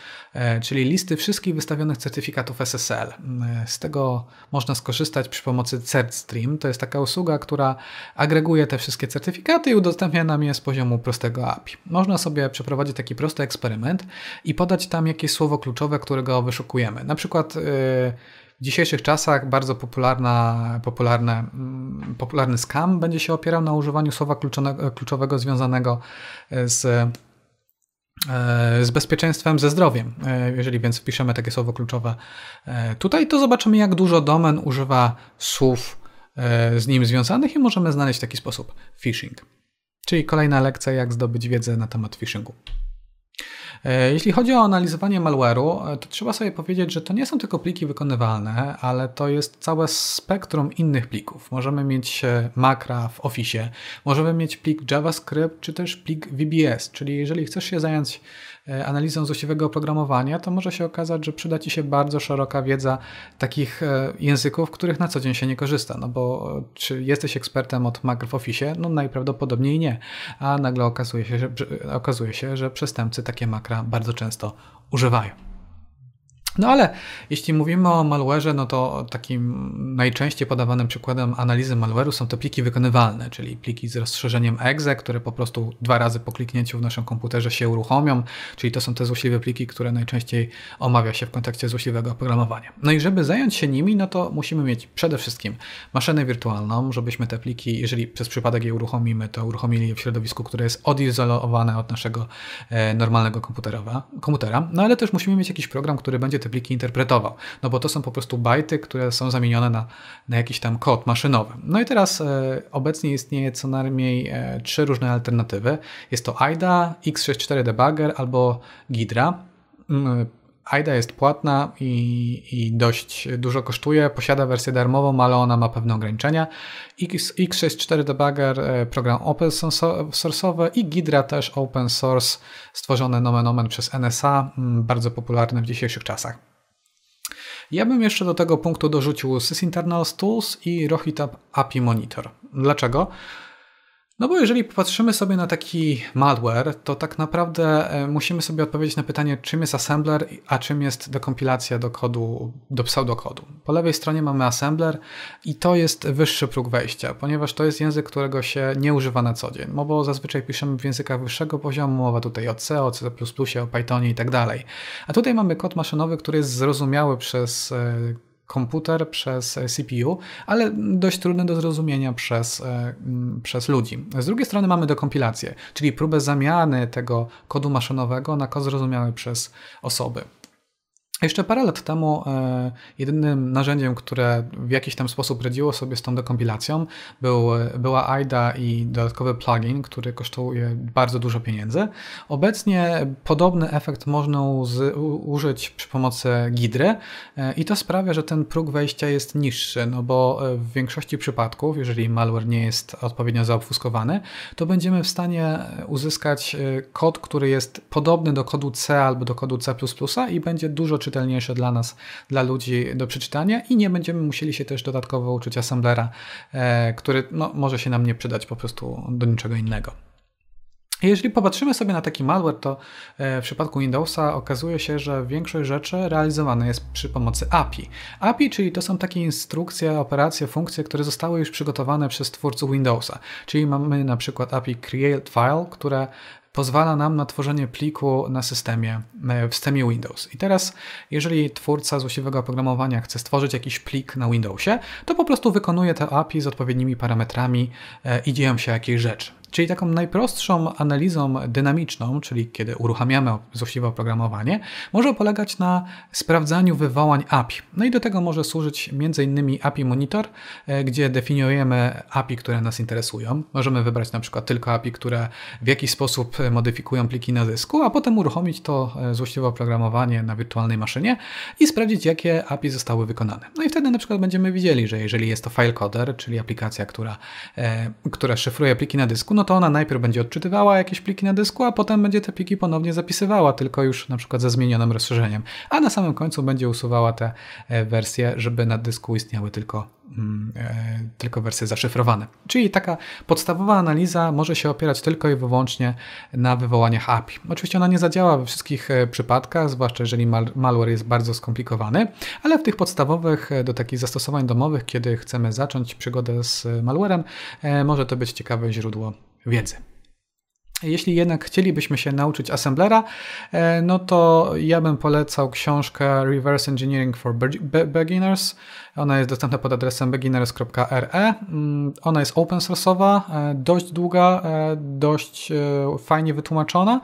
czyli listy wszystkich wystawionych certyfikatów SSL. Z tego można skorzystać przy pomocy CertStream. To jest taka usługa, która agreguje te wszystkie certyfikaty i udostępnia nam je z poziomu prostego API. Można sobie przeprowadzić taki prosty eksperyment i podać tam jakieś słowo kluczowe, którego wyszukujemy. Na przykład w dzisiejszych czasach bardzo popularna, popularne, mm, popularny scam będzie się opierał na używaniu słowa kluczowego związanego z e, z bezpieczeństwem, ze zdrowiem. E, jeżeli więc wpiszemy takie słowo kluczowe e, tutaj, to zobaczymy, jak dużo domen używa słów z nim związanych i możemy znaleźć w taki sposób phishing. Czyli kolejna lekcja, jak zdobyć wiedzę na temat phishingu. E, jeśli chodzi o analizowanie malware'u, e, to trzeba sobie powiedzieć, że to nie są tylko pliki wykonywalne, ale to jest całe spektrum innych plików. Możemy mieć e, makra w Office, możemy mieć plik JavaScript, czy też plik VBS, czyli jeżeli chcesz się zająć analizą złośliwego oprogramowania, to może się okazać, że przyda Ci się bardzo szeroka wiedza takich języków, których na co dzień się nie korzysta. No bo czy jesteś ekspertem od makr w Office? No najprawdopodobniej nie. A nagle okazuje się, że, okazuje się, że przestępcy takie makra bardzo często używają. No ale jeśli mówimy o malware'ze, no to takim najczęściej podawanym przykładem analizy malware'u są te pliki wykonywalne, czyli pliki z rozszerzeniem exe, które po prostu dwa razy po kliknięciu w naszym komputerze się uruchomią, czyli to są te złośliwe pliki, które najczęściej omawia się w kontekście złośliwego oprogramowania. No i żeby zająć się nimi, no to musimy mieć przede wszystkim maszynę wirtualną, żebyśmy te pliki, jeżeli przez przypadek je uruchomimy, to uruchomili je w środowisku, które jest odizolowane od naszego e, normalnego komputera, no ale też musimy mieć jakiś program, który będzie te pliki interpretował. No bo to są po prostu bajty, które są zamienione na, na jakiś tam kod maszynowy. No i teraz e, obecnie istnieje co najmniej e, trzy różne alternatywy. Jest to AIDA, X64 Debugger albo Gidra. AIDA jest płatna i, i, dość dużo kosztuje. Posiada wersję darmową, ale ona ma pewne ograniczenia. X, X64 Debugger, e, program open source'owy i Gidra też open source, stworzone nomen omen przez NSA, mm, bardzo popularne w dzisiejszych czasach. Ja bym jeszcze do tego punktu dorzucił SysInternals Tools i Rohitab API Monitor. Dlaczego? No bo jeżeli popatrzymy sobie na taki malware, to tak naprawdę e, musimy sobie odpowiedzieć na pytanie, czym jest assembler, a czym jest dekompilacja do kodu, do pseudokodu. Po lewej stronie mamy assembler i to jest wyższy próg wejścia, ponieważ to jest język, którego się nie używa na co dzień, no bo zazwyczaj piszemy w językach wyższego poziomu, mowa tutaj o C, o C++, o Pythonie i tak dalej. A tutaj mamy kod maszynowy, który jest zrozumiały przez e, komputer przez e, CPU, ale dość trudny do zrozumienia przez, e, przez ludzi. Z drugiej strony mamy dekompilację, czyli próbę zamiany tego kodu maszynowego na kod zrozumiały przez osoby. Jeszcze parę lat temu e, jedynym narzędziem, które w jakiś tam sposób radziło sobie z tą dekompilacją był, była AIDA i dodatkowy plugin, który kosztuje bardzo dużo pieniędzy. Obecnie podobny efekt można z, użyć przy pomocy Gidry e, i to sprawia, że ten próg wejścia jest niższy, no bo e, w większości przypadków, jeżeli malware nie jest odpowiednio zaobfuskowany, to będziemy w stanie uzyskać kod, który jest podobny do kodu C albo do kodu C++ i będzie dużo czytelniejsze dla nas, dla ludzi do przeczytania i nie będziemy musieli się też dodatkowo uczyć assemblera, e, który no, może się nam nie przydać po prostu do niczego innego. Jeżeli popatrzymy sobie na taki malware, to e, w przypadku Windowsa okazuje się, że większość rzeczy realizowana jest przy pomocy API. API, czyli to są takie instrukcje, operacje, funkcje, które zostały już przygotowane przez twórców Windowsa. Czyli mamy na przykład API Create File, które pozwala nam na tworzenie pliku na systemie, e, w systemie Windows. I teraz, jeżeli twórca złośliwego oprogramowania chce stworzyć jakiś plik na Windowsie, to po prostu wykonuje to API z odpowiednimi parametrami e, i dzieją się jakieś rzeczy. Czyli taką najprostszą analizą dynamiczną, czyli kiedy uruchamiamy złośliwe oprogramowanie, może polegać na sprawdzaniu wywołań API. No i do tego może służyć m.in. API Monitor, e, gdzie definiujemy API, które nas interesują. Możemy wybrać na przykład tylko API, które w jakiś sposób modyfikują pliki na dysku, a potem uruchomić to e, złośliwe oprogramowanie na wirtualnej maszynie i sprawdzić, jakie API zostały wykonane. No i wtedy na przykład będziemy widzieli, że jeżeli jest to filecoder, czyli aplikacja, która, e, która szyfruje pliki na dysku, no to ona najpierw będzie odczytywała jakieś pliki na dysku, a potem będzie te pliki ponownie zapisywała, tylko już na przykład ze zmienionym rozszerzeniem. A na samym końcu będzie usuwała te e, wersje, żeby na dysku istniały tylko, mm, e, tylko wersje zaszyfrowane. Czyli taka podstawowa analiza może się opierać tylko i wyłącznie na wywołaniach API. Oczywiście ona nie zadziała we wszystkich e, przypadkach, zwłaszcza jeżeli mal malware jest bardzo skomplikowany, ale w tych podstawowych do takich zastosowań domowych, kiedy chcemy zacząć przygodę z malwarem, może to być ciekawe źródło wiedzy. Jeśli jednak chcielibyśmy się nauczyć assemblera, e, no to ja bym polecał książkę Reverse Engineering for Beginners. Ona jest dostępna pod adresem beginners.re. Mm, ona jest open source'owa, e, dość długa, e, dość fajnie wytłumaczona.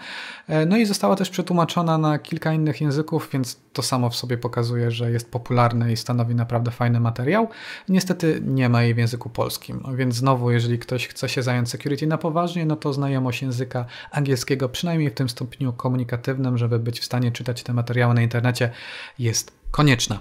No i została też przetłumaczona na kilka innych języków, więc to samo w sobie pokazuje, że jest popularny i stanowi naprawdę fajny materiał. Niestety nie ma jej w języku polskim, więc znowu, jeżeli ktoś chce się zająć security na poważnie, no to znajomość języka angielskiego, przynajmniej w tym stopniu komunikatywnym, żeby być w stanie czytać te materiały na internecie, jest konieczna.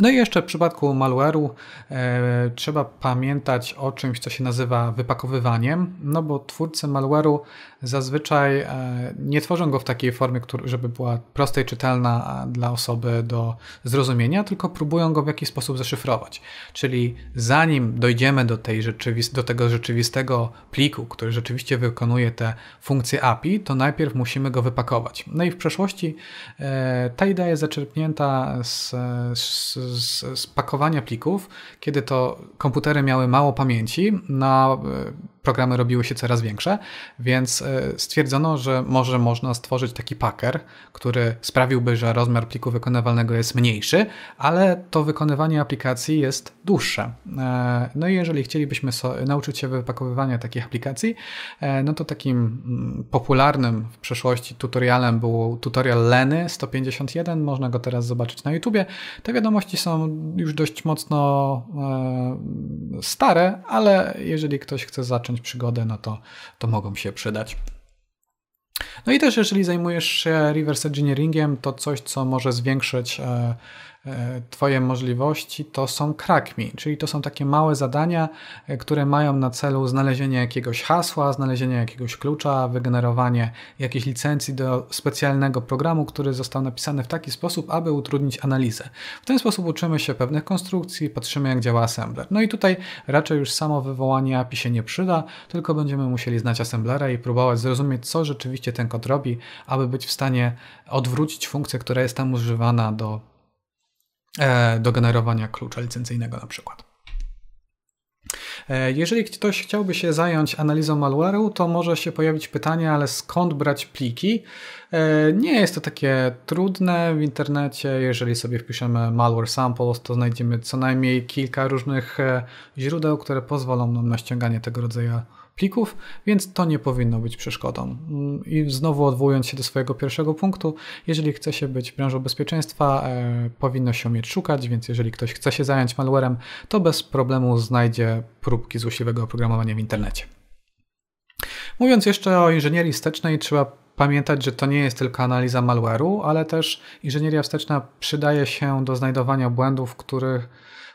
No i jeszcze w przypadku malware'u e, trzeba pamiętać o czymś, co się nazywa wypakowywaniem, no bo twórcy malware'u zazwyczaj e, nie tworzą go w takiej formie, który, żeby była prosta i czytelna dla osoby do zrozumienia, tylko próbują go w jakiś sposób zaszyfrować. Czyli zanim dojdziemy do, tej rzeczywist- do tego rzeczywistego pliku, który rzeczywiście wykonuje te funkcje API, to najpierw musimy go wypakować. No i w przeszłości e, ta idea jest zaczerpnięta z, z z, z pakowania plików, kiedy to komputery miały mało pamięci na e, programy robiły się coraz większe, więc e, stwierdzono, że może można stworzyć taki packer, który sprawiłby, że rozmiar pliku wykonywalnego jest mniejszy, ale to wykonywanie aplikacji jest dłuższe. E, no i jeżeli chcielibyśmy nauczyć się wypakowywania takich aplikacji, e, no to takim mm, popularnym w przeszłości tutorialem był tutorial Leny 151, można go teraz zobaczyć na YouTubie. Te wiadomości są już dość mocno stare, ale jeżeli ktoś chce zacząć przygodę, no to, to mogą się przydać. No i też jeżeli zajmujesz się reverse engineeringiem, to coś, co może zwiększyć e, twoje możliwości to są crackme, czyli to są takie małe zadania, e, które mają na celu znalezienie jakiegoś hasła, znalezienie jakiegoś klucza, wygenerowanie jakiejś licencji do specjalnego programu, który został napisany w taki sposób, aby utrudnić analizę. W ten sposób uczymy się pewnych konstrukcji, patrzymy jak działa assembler. No i tutaj raczej już samo wywołanie API się nie przyda, tylko będziemy musieli znać assemblera i próbować zrozumieć, co rzeczywiście ten kod robi, aby być w stanie odwrócić funkcję, która jest tam używana do E, do generowania klucza licencyjnego na przykład. E, jeżeli ktoś chciałby się zająć analizą malware'u, to może się pojawić pytanie, ale skąd brać pliki? E, nie jest to takie trudne w internecie. Jeżeli sobie wpiszemy malware samples, to znajdziemy co najmniej kilka różnych źródeł, które pozwolą nam na ściąganie tego rodzaju plików, więc to nie powinno być przeszkodą. Mm, I znowu odwołując się do swojego pierwszego punktu, jeżeli chce się być branżą bezpieczeństwa, e, powinno się umieć szukać, więc jeżeli ktoś chce się zająć malwarem, to bez problemu znajdzie próbki złośliwego oprogramowania w internecie. Mówiąc jeszcze o inżynierii wstecznej, trzeba pamiętać, że to nie jest tylko analiza malware'u, ale też inżynieria wsteczna przydaje się do znajdowania błędów, których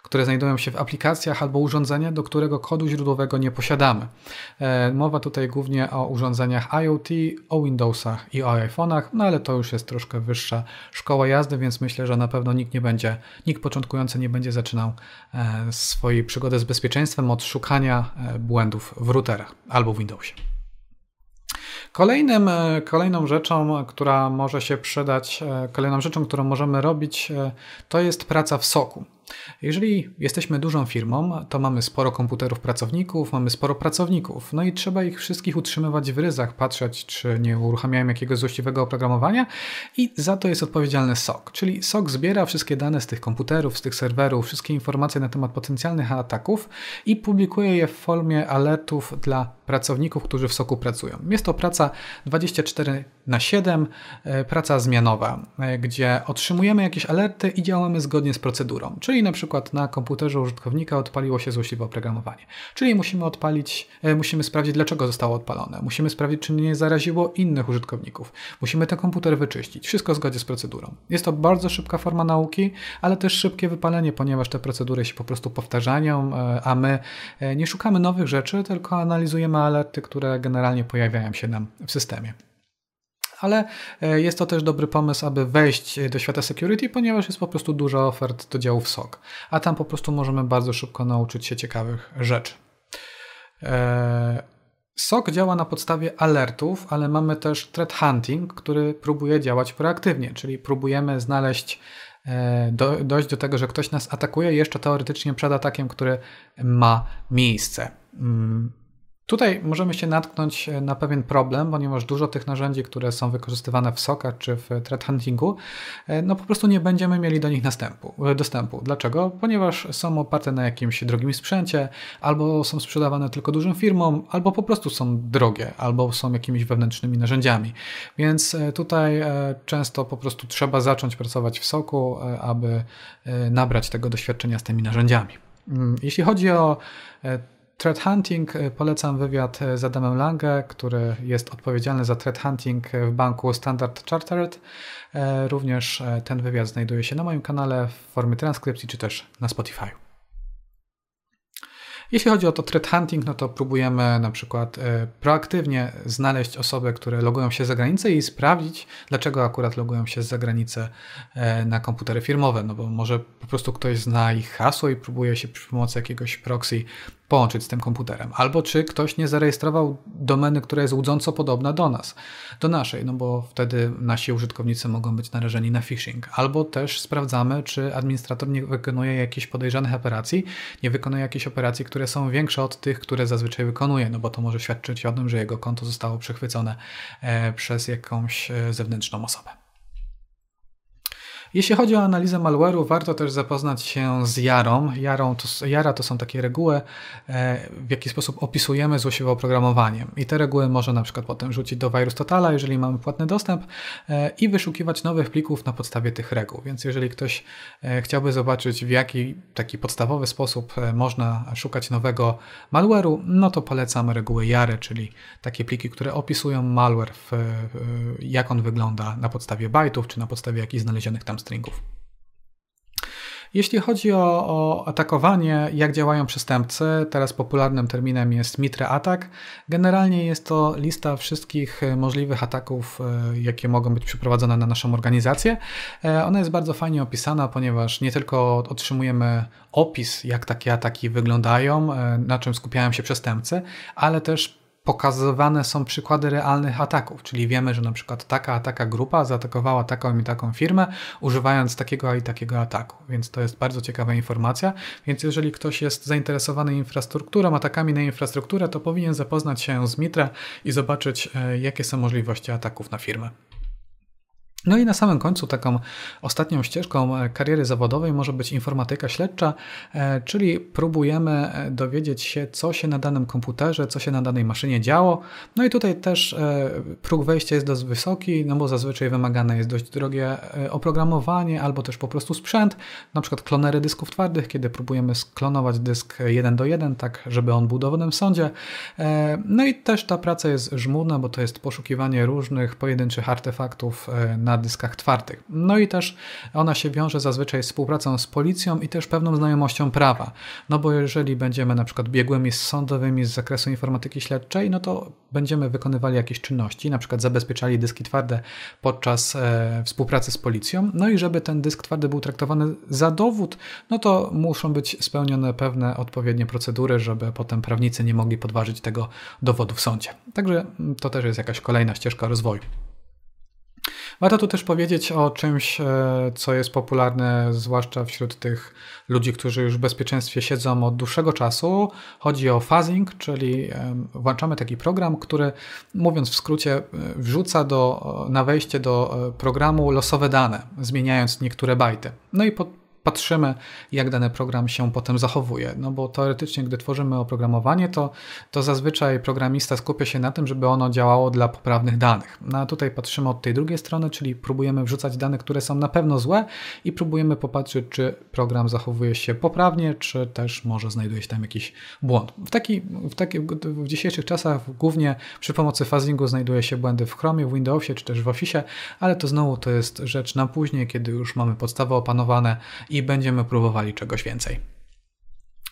które znajdują się w aplikacjach albo urządzenia, do którego kodu źródłowego nie posiadamy. E, mowa tutaj głównie o urządzeniach IoT, o Windowsach i o iPhone'ach, no ale to już jest troszkę wyższa szkoła jazdy, więc myślę, że na pewno nikt nie będzie, nikt początkujący nie będzie zaczynał e, swojej przygody z bezpieczeństwem od szukania e, błędów w routerach albo w Windowsie. Kolejnym, kolejną rzeczą, która może się przydać, kolejną rzeczą, którą możemy robić, to jest praca w soku. Jeżeli jesteśmy dużą firmą, to mamy sporo komputerów pracowników, mamy sporo pracowników, no i trzeba ich wszystkich utrzymywać w ryzach, patrzeć, czy nie uruchamiają jakiegoś złośliwego oprogramowania i za to jest odpowiedzialny SOC. Czyli SOC zbiera wszystkie dane z tych komputerów, z tych serwerów, wszystkie informacje na temat potencjalnych ataków i publikuje je w formie alertów dla pracowników, którzy w SOC-u pracują. Jest to praca 24 na 7, e, praca zmianowa, e, gdzie otrzymujemy jakieś alerty i działamy zgodnie z procedurą. Czyli na przykład na komputerze użytkownika odpaliło się złośliwe oprogramowanie. Czyli musimy odpalić, e, musimy sprawdzić, dlaczego zostało odpalone. Musimy sprawdzić, czy nie zaraziło innych użytkowników. Musimy ten komputer wyczyścić. Wszystko w zgodzie z procedurą. Jest to bardzo szybka forma nauki, ale też szybkie wypalenie, ponieważ te procedury się po prostu powtarzają, a my nie szukamy nowych rzeczy, tylko analizujemy alerty, które generalnie pojawiają się nam w systemie ale e, jest to też dobry pomysł, aby wejść do świata security, ponieważ jest po prostu dużo ofert do działów SOC, a tam po prostu możemy bardzo szybko nauczyć się ciekawych rzeczy. E, SOC działa na podstawie alertów, ale mamy też threat hunting, który próbuje działać proaktywnie, czyli próbujemy znaleźć e, do, dojść do tego, że ktoś nas atakuje jeszcze teoretycznie przed atakiem, który ma miejsce. Tutaj możemy się natknąć e, na pewien problem, ponieważ dużo tych narzędzi, które są wykorzystywane w SOCach czy w threat huntingu, e, no po prostu nie będziemy mieli do nich następu, e, dostępu. Dlaczego? Ponieważ są oparte na jakimś drogim sprzęcie, albo są sprzedawane tylko dużym firmom, albo po prostu są drogie, albo są jakimiś wewnętrznymi narzędziami. Więc tutaj często po prostu trzeba zacząć pracować w SOCu, aby nabrać tego doświadczenia z tymi narzędziami. Mm, jeśli chodzi o Threat hunting e, polecam wywiad e, z Adamem Lange, który jest odpowiedzialny za threat hunting w banku Standard Chartered. Również ten wywiad znajduje się na moim kanale w formie transkrypcji czy też na Spotify. Jeśli chodzi o to threat hunting, no to próbujemy na przykład proaktywnie znaleźć osoby, które logują się za granicę i sprawdzić, dlaczego akurat logują się za granicę na komputery firmowe. No bo może po prostu ktoś zna ich hasło i próbuje się przy pomocy jakiegoś proxy połączyć z tym komputerem. Albo czy ktoś nie zarejestrował domeny, która jest łudząco podobna do nas, do naszej, no bo wtedy nasi użytkownicy mogą być narażeni na phishing. Albo też sprawdzamy, czy administrator nie wykonuje jakichś podejrzanych operacji, nie wykonuje jakichś operacji, które są większe od tych, które zazwyczaj wykonuje, no bo to może świadczyć o tym, że jego konto zostało przechwycone e, przez jakąś e, zewnętrzną osobę. Jeśli chodzi o analizę malware'u, warto też zapoznać się z Jarą. Jarą to, Jara to są takie reguły, e, w jaki sposób opisujemy złośliwe oprogramowanie. I te reguły można na przykład potem rzucić do Virus Totala, jeżeli mamy płatny dostęp e, i wyszukiwać nowych plików na podstawie tych reguł. Więc jeżeli ktoś e, chciałby zobaczyć, w jaki taki podstawowy sposób można szukać nowego malware'u, no to polecam reguły Jary, czyli takie pliki, które opisują malware, w, jak on wygląda na podstawie bajtów, czy na podstawie jakichś znalezionych tam stringów. Jeśli chodzi o, o, atakowanie, jak działają przestępcy, teraz popularnym terminem jest Mitre Attack. Generalnie jest to lista wszystkich możliwych ataków, e, jakie mogą być przeprowadzone na naszą organizację. E, ona jest bardzo fajnie opisana, ponieważ nie tylko otrzymujemy opis, jak takie ataki wyglądają, e, na czym skupiają się przestępcy, ale też pokazywane są przykłady realnych ataków, czyli wiemy, że na przykład taka, taka grupa zaatakowała taką i taką firmę, używając takiego i takiego ataku. Więc to jest bardzo ciekawa informacja. Więc jeżeli ktoś jest zainteresowany infrastrukturą, atakami na infrastrukturę, to powinien zapoznać się z Mitra i zobaczyć, e, jakie są możliwości ataków na firmę. No i na samym końcu taką ostatnią ścieżką e, kariery zawodowej może być informatyka śledcza, e, czyli próbujemy e, dowiedzieć się, co się na danym komputerze, co się na danej maszynie działo. No i tutaj też próg wejścia jest dość wysoki, no bo zazwyczaj wymagane jest dość drogie oprogramowanie albo też po prostu sprzęt, na przykład klonery dysków twardych, kiedy próbujemy sklonować dysk 1 do 1, tak żeby on był dowodem w sądzie. No i też ta praca jest żmudna, bo to jest poszukiwanie różnych pojedynczych artefaktów na na dyskach twardych. No i też ona się wiąże zazwyczaj z współpracą z policją i też pewną znajomością prawa. No bo jeżeli będziemy na przykład biegłymi sądowymi z zakresu informatyki śledczej, no to będziemy wykonywali jakieś czynności, na przykład zabezpieczali dyski twarde podczas e, współpracy z policją. No i żeby ten dysk twardy był traktowany za dowód, no to muszą być spełnione pewne odpowiednie procedury, żeby potem prawnicy nie mogli podważyć tego dowodu w sądzie. Także to też jest jakaś kolejna ścieżka rozwoju. Warto tu też powiedzieć o czymś, e, co jest popularne, zwłaszcza wśród tych ludzi, którzy już w bezpieczeństwie siedzą od dłuższego czasu. Chodzi o fuzzing, czyli włączamy taki program, który, mówiąc w skrócie, e, wrzuca do, na wejście do e, programu losowe dane, zmieniając niektóre bajty. No i pod, patrzymy, jak dany program się potem zachowuje. No bo teoretycznie, gdy tworzymy oprogramowanie, to, to zazwyczaj programista skupia się na tym, żeby ono działało dla poprawnych danych. No a tutaj patrzymy od tej drugiej strony, czyli próbujemy wrzucać dane, które są na pewno złe i próbujemy popatrzeć, czy program zachowuje się poprawnie, czy też może znajduje się tam jakiś błąd. W, taki, w, taki, w dzisiejszych czasach głównie przy pomocy fuzzingu znajduje się błędy w Chromie, w Windowsie czy też w Office, ale to znowu to jest rzecz na później, kiedy już mamy podstawy opanowane i będziemy próbowali czegoś więcej.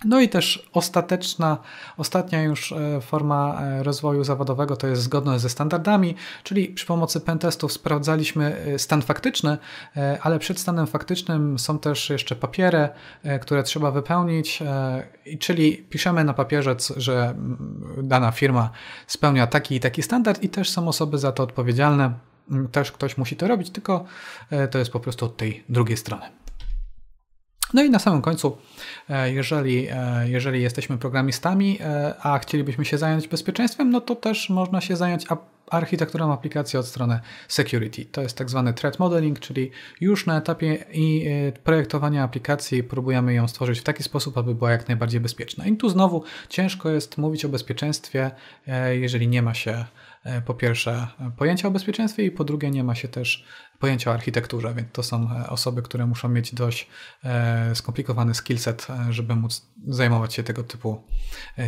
No i też ostateczna, ostatnia już e, forma e, rozwoju zawodowego to jest zgodność ze standardami, czyli przy pomocy pentestów sprawdzaliśmy e, stan faktyczny, ale przed stanem faktycznym są też jeszcze papiery, które trzeba wypełnić, czyli piszemy na papierze, że dana firma spełnia taki i taki standard i też są osoby za to odpowiedzialne. Też ktoś musi to robić, tylko to jest po prostu od tej drugiej strony. No i na samym końcu, e, jeżeli, e, jeżeli jesteśmy programistami, e, a chcielibyśmy się zająć bezpieczeństwem, no to też można się zająć architekturą aplikacji od strony security. To jest tak zwany threat modeling, czyli już na etapie projektowania aplikacji próbujemy ją stworzyć w taki sposób, aby była jak najbardziej bezpieczna. I tu znowu ciężko jest mówić o bezpieczeństwie, jeżeli nie ma się po pierwsze pojęcia o bezpieczeństwie i po drugie nie ma się też pojęcia o architekturze, więc to są e, osoby, które muszą mieć dość e, skomplikowany skillset, e, żeby móc zajmować się tego typu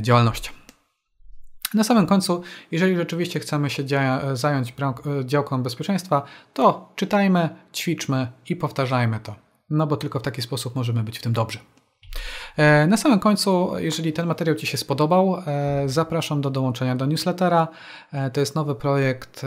działalnością. Na samym końcu, jeżeli rzeczywiście chcemy się zająć działką bezpieczeństwa, to czytajmy, ćwiczmy i powtarzajmy to. No bo tylko w taki sposób możemy być w tym dobrzy. E, na samym końcu, jeżeli ten materiał Ci się spodobał, e, zapraszam do dołączenia do newslettera. E, to jest nowy projekt.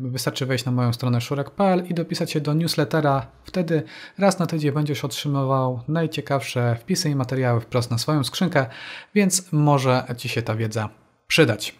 Wystarczy wejść na moją stronę szurek.pl i dopisać się do newslettera. Wtedy raz na tydzień będziesz otrzymywał najciekawsze wpisy i materiały wprost na swoją skrzynkę, więc może Ci się ta wiedza przydać.